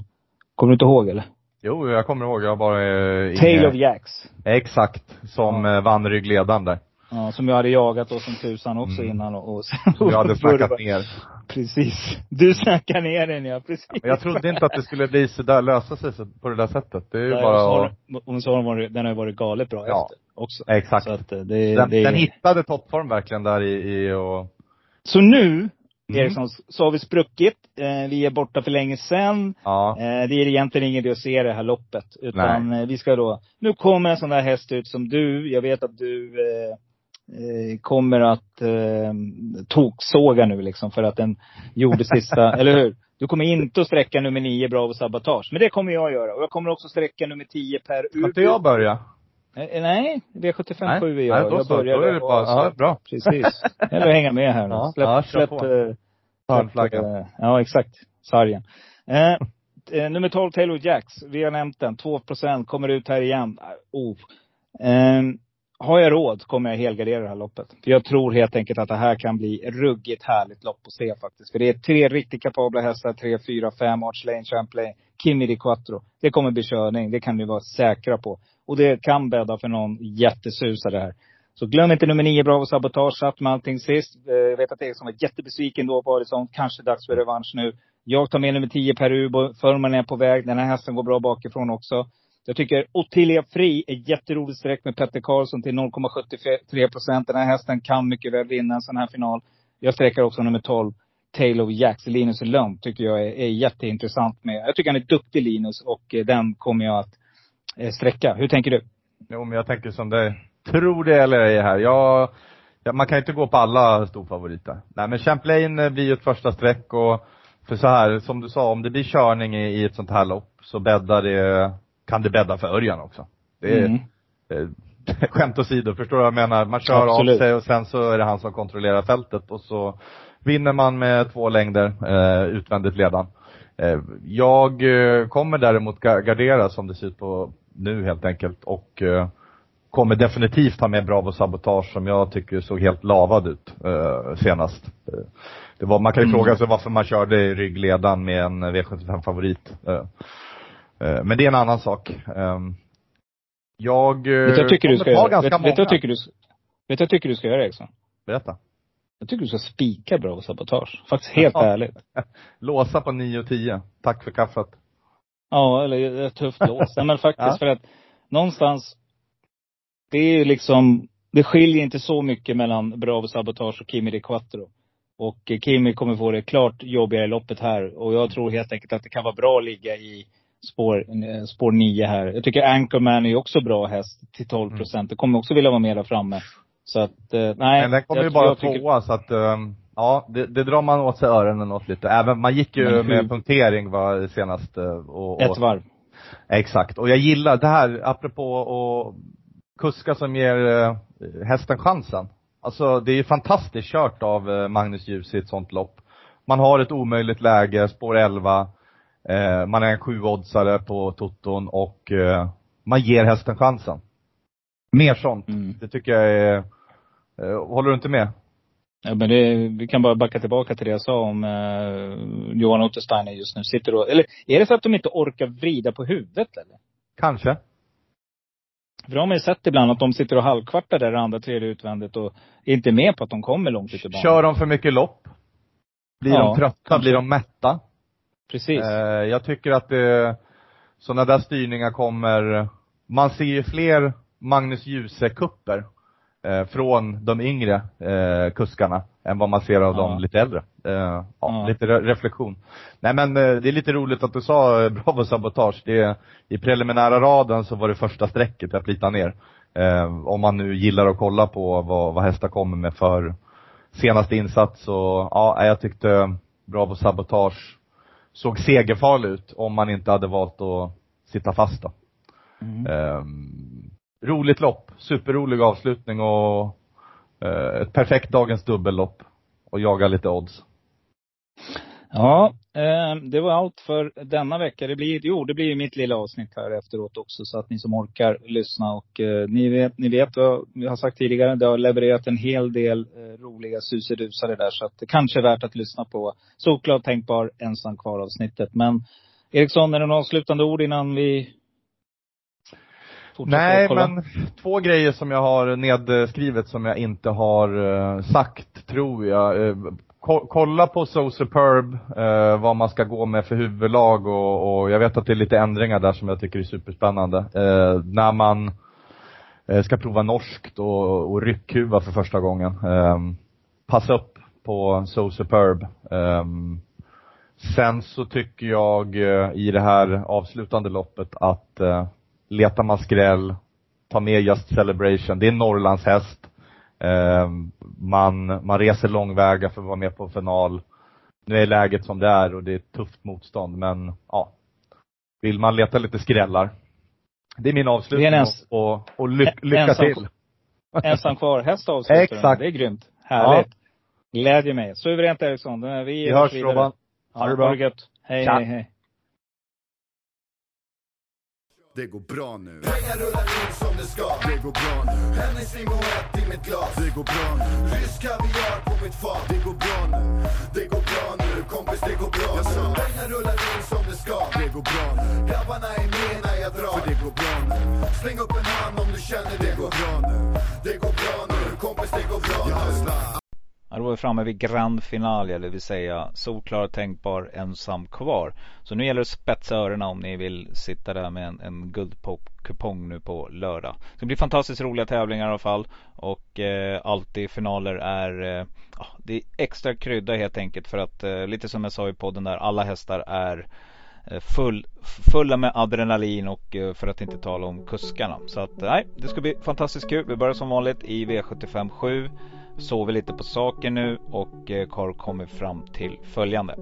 Kommer du inte ihåg eller? Jo, jag kommer ihåg, jag bara eh, Tale of Jacks. Exakt, som Ja. eh, vann ryggledaren där. Ja, som jag hade jagat då som tusan också Mm. innan och, och sen. Jag hade snackat ner. Precis. Du snackade ner den ja, precis. Men jag trodde inte att det skulle bli så där, lösa sig så, på det där sättet. Det är ju Nej, bara har att, den- Och så har den varit, den har ju varit galet bra Ja. efter också. exakt. Så att eh, det, den, det den hittade toppform verkligen där i, i och, Så nu, Mm. Eriksson, så har vi spruckit. Eh, vi är borta för länge sedan. ja. Eh, det är egentligen ingen idé att se det här loppet. Utan eh, vi ska då, nu kommer en sån där häst ut som du, jag vet att du eh, kommer att eh, toksåga nu liksom för att den gjorde sista, eller hur? Du kommer inte att sträcka nummer nio Bravo Sabotage. Men det kommer jag göra. Och jag kommer också sträcka nummer 10 per Ska inte Ubu. jag börja? Eh, Nej, V75 Nej. 7 är jag. Nej, då jag så. Då är det bara, och- ja, bra. Precis. Eller hänga med här nu. Ja, Släpp, ja, släpp, eh, Hörnflaggan. eh, Ja, exakt. Sargen. Eh, eh, nummer 12, Taylor Jacks. Vi har nämnt den. 2% kommer ut här igen. Ah, Oh. Eh, har jag råd kommer jag helgardera det här loppet. För jag tror helt enkelt att det här kan bli ruggigt härligt lopp att se faktiskt. För det är tre riktigt kapabla hästar. Tre, fyra, fem, Arch Lane, Champlain, Kimi Di Quattro. Det kommer bli körning. Det kan ni vara säkra på. Och det kan bädda för någon jättesusare här. Så glöm inte nummer nio, Bravo Sabotage. Satt med allting sist. Eh, jag vet att Eriksson var jättebesviken då på Adelsson. Kanske dags för revansch nu. Jag tar med nummer 10 Ubo. Förman är på väg. Den här hästen går bra bakifrån också. Jag tycker Ottilia Fri är jätteroligt streck med Petter Karlsson till 0,73 procent. Den här hästen kan mycket väl vinna en sån här final. Jag sträcker också nummer 12, Taylor Jacks. Linus Lönn tycker jag är, är jätteintressant med. Jag tycker han är duktig Linus och eh, den kommer jag att eh, sträcka. Hur tänker du? Jo, men jag tänker som dig. tror det eller ej här. Jag, ja, man kan ju inte gå på alla storfavoriter. Nej men Champlain eh, blir ju ett första streck och, för så här, som du sa, om det blir körning i, i ett sånt här lopp så bäddar det, kan det bädda för Örjan också. Det är, Mm. eh, skämt åsido, förstår du vad jag menar? Man kör Absolut. av sig och sen så är det han som kontrollerar fältet och så vinner man med två längder eh, utvändigt ledan. Eh, jag eh, kommer däremot ga- gardera som det ser ut på nu helt enkelt och eh, kommer definitivt ha med Bravo Sabotage som jag tycker såg helt lavad ut eh, senast. Eh, det var, man kan ju Mm. fråga sig varför man körde i ryggledan med en V75 favorit. Eh, eh, men det är en annan sak. Eh, jag eh, Vet jag tycker du ska göra? Vet vet jag tycker du vet jag tycker du ska göra Eriksson? Berätta. Jag tycker du ska spika Bravo Sabotage. Faktiskt helt Ja. ärligt. Låsa på 9 och 10. Tack för kaffet. Ja, eller ett tufft lås. Nej men faktiskt Ja. för att någonstans, det är ju liksom, det skiljer inte så mycket mellan Bravo Sabotage och Kimi de Quattro. Och eh, Kimi kommer få det klart jobbigare i loppet här. Och jag tror helt enkelt att det kan vara bra att ligga i spår, eh, spår 9 här. Jag tycker Anchorman är också bra häst till 12 procent. Det kommer också vilja vara med där framme. Så att, eh, nej. Men den kommer ju bara jag tycker- tvåa så att, ehm, ja, det, det drar man åt sig öronen åt lite. Även, man gick ju med punktering va, senast. eh, Och, och, Ett varv. Exakt. Och jag gillar det här, apropå att kuska som ger eh, hästen chansen. Alltså det är ju fantastiskt kört av eh, Magnus Djus i ett sånt lopp. Man har ett omöjligt läge, spår 11. Eh, man är en sjuoddsare på Toton och eh, man ger hästen chansen. Mer sånt. Mm. Det tycker jag är, eh, håller du inte med? Ja, men det, vi kan bara backa tillbaka till det jag sa om eh, Johan Ottersteiner just nu. Sitter och, eller är det för att de inte orkar vrida på huvudet eller? Kanske. För det har man ju sett ibland att de sitter och halvkvartar där andra, tredje utvändigt och är inte med på att de kommer långt ut i banan. Kör de för mycket lopp? Blir Ja, de trötta? kanske. Blir de mätta? Precis. Eh, jag tycker att det, sådana där styrningar kommer, man ser ju fler Magnus Djuse-kupper eh, från de yngre eh, kuskarna än vad man ser av Ja. de lite äldre. Eh, ja, Ja. lite re- reflektion. Nej men eh, det är lite roligt att du sa eh, Bravo Sabotage. Det, I preliminära raden så var det första strecket jag plitade ner. Om man nu gillar att kolla på vad, vad hästar kommer med för senaste insats så, ja, jag tyckte Bravo Sabotage såg segerfarlig ut om man inte hade valt att sitta fast då. Mm. Um, roligt lopp, superrolig avslutning och uh, ett perfekt dagens dubbellopp. Och jaga lite odds. Ja, eh, det var allt för denna vecka. Det blir, jo, det blir mitt lilla avsnitt här efteråt också så att ni som orkar lyssna och eh, ni vet, ni vet vad vi har sagt tidigare. Det har levererat en hel del eh, roliga susedusare där så att det kanske är värt att lyssna på Solklart tänkbar ensam kvar avsnittet. Men Eriksson, är det några avslutande ord innan vi Nej, men två grejer som jag har nedskrivet som jag inte har eh, sagt, tror jag. Ko- kolla på So Superb, eh, vad man ska gå med för huvudlag och, och jag vet att det är lite ändringar där som jag tycker är superspännande. Eh, när man eh, ska prova norskt och, och ryckhuva för första gången. Eh, passa upp på So Superb. Eh, sen så tycker jag eh, i det här avslutande loppet att eh, letar man skräll, ta med Just Celebration. Det är en Norrlands häst man, man reser långväga för att vara med på final. Nu är läget som det är och det är ett tufft motstånd men ja. Vill man leta lite skrällar. Det är min avslutning Det är en ens- och, och ly, lycka ensam- till. Ensam kvar häst avslutar. Exakt. Det är grymt. Härligt. Glädjer mig. Suveränt Eriksson. Vi, Vi hörs vidare. Robban. Ja, Ha det bra. Ha det gött. Hej, hej, hej. Det går bra nu. Pengar rullar in som det ska. Det går bra nu. Hennes limonett i mitt glas. Det går bra nu. Rysk kaviar på mitt fat. Det går bra nu. Det går bra nu. Kompis, det går bra nu. Pengar rullar in som det ska. Det går bra nu. Grabbarna är med när jag drar. För det går bra nu. Släng upp en hand om du känner det går bra nu. Det går bra nu. Kompis, det går bra nu. Ja, då är vi framme vid grand finale, det vill säga solklar tänkbar ensam kvar. Så nu gäller det att spetsa öronen om ni vill sitta där med en, en guldkupong nu på lördag. Det blir fantastiskt roliga tävlingar i alla fall. Och eh, alltid finaler är eh, ah, det är extra krydda helt enkelt för att eh, lite som jag sa i podden där, alla hästar är eh, full, fulla med adrenalin och eh, för att inte tala om kuskarna. Så att eh, nej, det ska bli fantastiskt kul. Vi börjar som vanligt i V75 7 sover lite på saken nu och eh, har kommit fram till följande.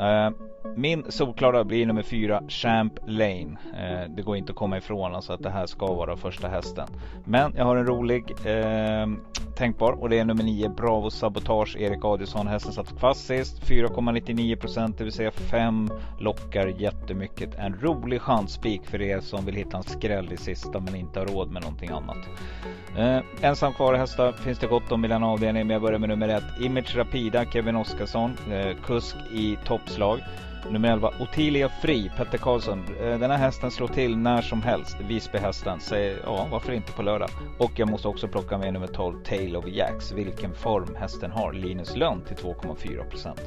Eh, min solklara blir nummer fyra Champ Lane. Eh, det går inte att komma ifrån alltså att det här ska vara första hästen. Men jag har en rolig eh, tänkbar och det är nummer 9 Bravo Sabotage Erik Adielsson. Hästen satt fast sist 4,99% det vill säga fem lockar jättemycket. En rolig chansspik för er som vill hitta en skräll i sista men inte har råd med någonting annat. Eh, ensam kvar-hästar finns det gott om i den avdelningen men jag börjar med nummer 1 Image Rapida Kevin Oskarsson. Eh, kusk i topp toppslag. Nummer 11 Ottilia Fri, Petter Karlsson. Eh, den här hästen slår till när som helst. Visbyhästen. Säger ja, varför inte på lördag? Och jag måste också plocka med nummer 12 Tail of Jacks. Vilken form hästen har. Linus Lönn till 2,4%.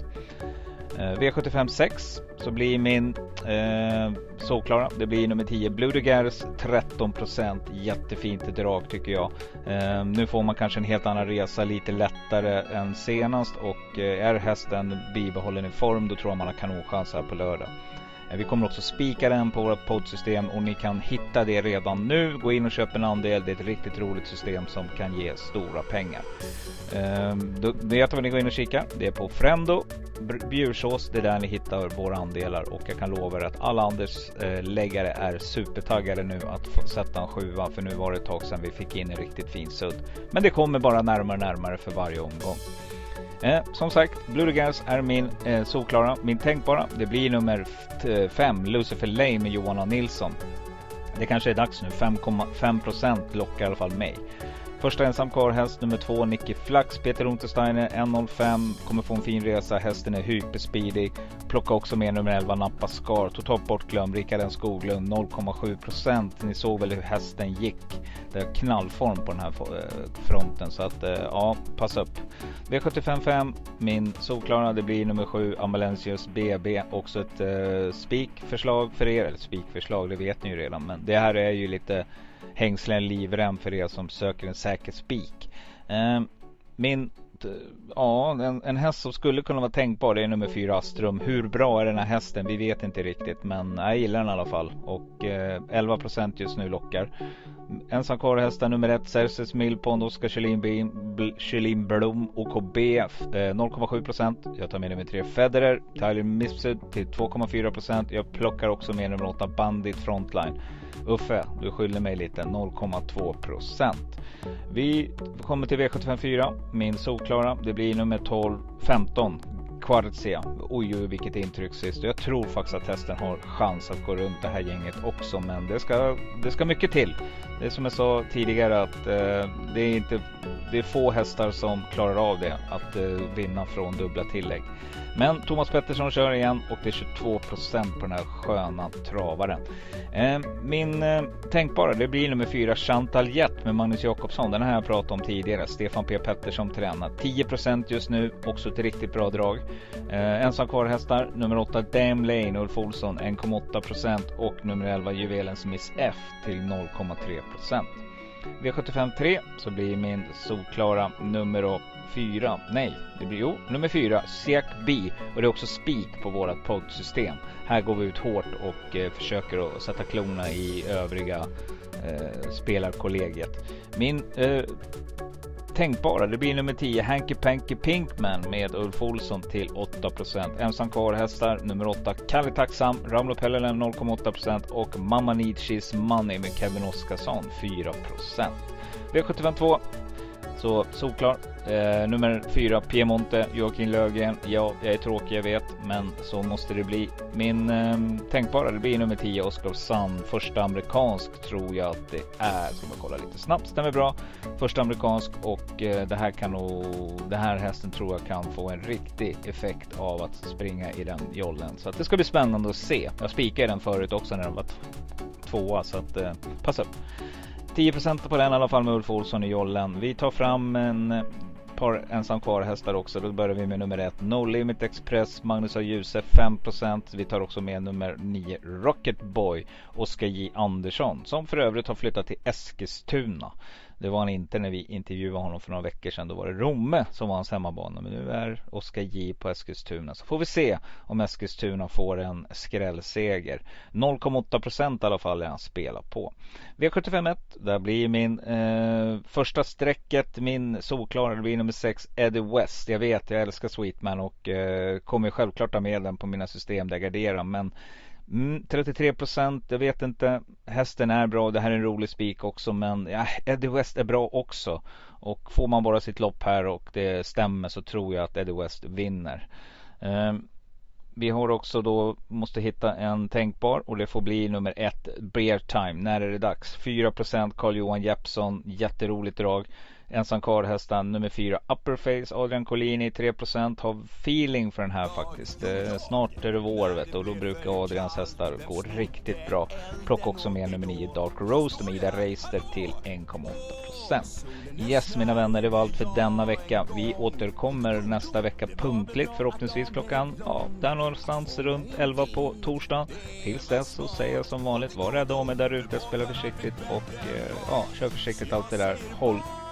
Eh, V75 6 så blir min eh, såklara. Det blir nummer 10 Blue Degares 13% Jättefint drag tycker jag. Eh, nu får man kanske en helt annan resa, lite lättare än senast och eh, är hästen bibehållen i form då tror jag man har kanonchans här på lördag. Eh, vi kommer också spika den på vårt poddsystem och ni kan hitta det redan nu. Gå in och köp en andel. Det är ett riktigt roligt system som kan ge stora pengar. Ehm, Då vet vad ni går in och kika. Det är på Frendo Bjursås. Det är där ni hittar våra andelar och jag kan lova er att alla Anders eh, läggare är supertaggade nu att få sätta en sjua för nu var det ett tag sedan vi fick in en riktigt fin sudd. Men det kommer bara närmare och närmare för varje omgång. Eh, som sagt, Blue Gas är min eh, solklara, min tänkbara. Det blir nummer 5, Lucifer Lane med Johan A. Nilsson. Det kanske är dags nu, 5,5% lockar i alla fall mig. Första ensam kvar häst nummer två Nicky Flax, Peter Untersteiner 1.05. Kommer få en fin resa, hästen är hyperspeedig. Plocka också med nummer 11 Nappa Scar. Totalt bortglömd, Rickard N Skoglund 0,7%. Ni såg väl hur hästen gick. Det är knallform på den här eh, fronten så att eh, ja, passa upp. V755, min solklara, det blir nummer 7 Ambulancius BB. Också ett eh, spikförslag för er, eller spikförslag det vet ni ju redan men det här är ju lite hängslen livrem för er som söker en säker spik. Eh, min Ja, en, en häst som skulle kunna vara tänkbar det är nummer fyra, Astrum. Hur bra är den här hästen? Vi vet inte riktigt men jag gillar den i alla fall. Och eh, 11% just nu lockar. Ensam kvar hästar nummer ett Cerces Millpond, Oskar Kjellin Blom OKB eh, 0,7 procent. Jag tar med nummer tre Federer, Tyler Mifsud till 2,4 procent. Jag plockar också med nummer åtta Bandit Frontline. Uffe, du skyller mig lite 0,2 procent. Vi kommer till V754, min solklara. Det blir nummer 12, 15 Quartzia. Oj, oj, vilket intryck sist. Jag tror faktiskt att hästen har chans att gå runt det här gänget också. Men det ska, det ska mycket till. Det är som jag sa tidigare att eh, det är inte det är få hästar som klarar av det. Att eh, vinna från dubbla tillägg. Men Thomas Pettersson kör igen och det är 22 procent på den här sköna travaren. Eh, min eh, tänkbara, det blir nummer fyra Chantal Jett med Magnus Jakobsson. Den här har jag pratat om tidigare. Stefan P Pettersson tränar. 10 procent just nu, också ett riktigt bra drag. Eh, ensam kvar hästar, nummer 8 Dame Lane, Ulf Olsson 1,8% och nummer 11 Juvelens Miss F till 0,3%. V75 3 så blir min solklara nummer 4, nej, det blir jo, nummer 4, Sek B och det är också spik på vårat poddsystem. Här går vi ut hårt och eh, försöker att sätta klorna i övriga eh, spelarkollegiet. Min eh, tänkbara. Det blir nummer 10 Hanky Panky Pinkman med Ulf Olsson till 8 Ensam kvar hästar. Nummer 8 Kalle Tacksam, Ramlo Pellelen 0,8% och Mamma Nietzsches Money med Kevin Oskarsson 4% V752 så solklar. Eh, nummer fyra, Piemonte, Joakim Löfgren. Ja, jag är tråkig, jag vet, men så måste det bli. Min eh, tänkbara, det blir nummer 10, Oscar Sand. Första amerikansk tror jag att det är. Ska man kolla lite snabbt, stämmer bra. Första amerikansk och eh, det här kan nog, den här hästen tror jag kan få en riktig effekt av att springa i den jollen. Så att det ska bli spännande att se. Jag spikade den förut också när den var tvåa, så att eh, passa upp. 10% på den i alla fall med Ulf Olsson i jollen. Vi tar fram en eh, par ensam kvar hästar också. Då börjar vi med nummer 1 No Limit Express, Magnus A. Djuse 5% Vi tar också med nummer 9 Rocket Boy, Oskar J Andersson som för övrigt har flyttat till Eskilstuna. Det var han inte när vi intervjuade honom för några veckor sedan. Då var det Romme som var hans hemmabana. Men nu är Oskar J på Eskilstuna. Så får vi se om Eskilstuna får en skrällseger. 0,8 procent i alla fall är han spelar på. V751, där blir min eh, första strecket, min solklara, det blir nummer 6 Eddie West. Jag vet, jag älskar Sweetman och eh, kommer självklart ta med den på mina system där jag garderar. Men Mm, 33 procent, jag vet inte. Hästen är bra, det här är en rolig spik också men ja, Eddie West är bra också. Och får man bara sitt lopp här och det stämmer så tror jag att Eddie West vinner. Um, vi har också då, måste hitta en tänkbar och det får bli nummer ett, Bear Time. När är det dags? 4% Carl-Johan Jeppsson, jätteroligt drag. Ensam karlhästan nummer fyra Upperface Adrian Collini 3% har feeling för den här faktiskt. Eh, snart är det vår vet och då brukar Adrians hästar gå riktigt bra. Plocka också med nummer 9 Dark Roast med Ida Reister till 1,8%. Yes mina vänner, det var allt för denna vecka. Vi återkommer nästa vecka punktligt förhoppningsvis klockan, ja, där någonstans runt 11 på torsdag. Tills dess så säger jag som vanligt, var rädda om er där ute, spela försiktigt och eh, ja, kör försiktigt allt det där. Håll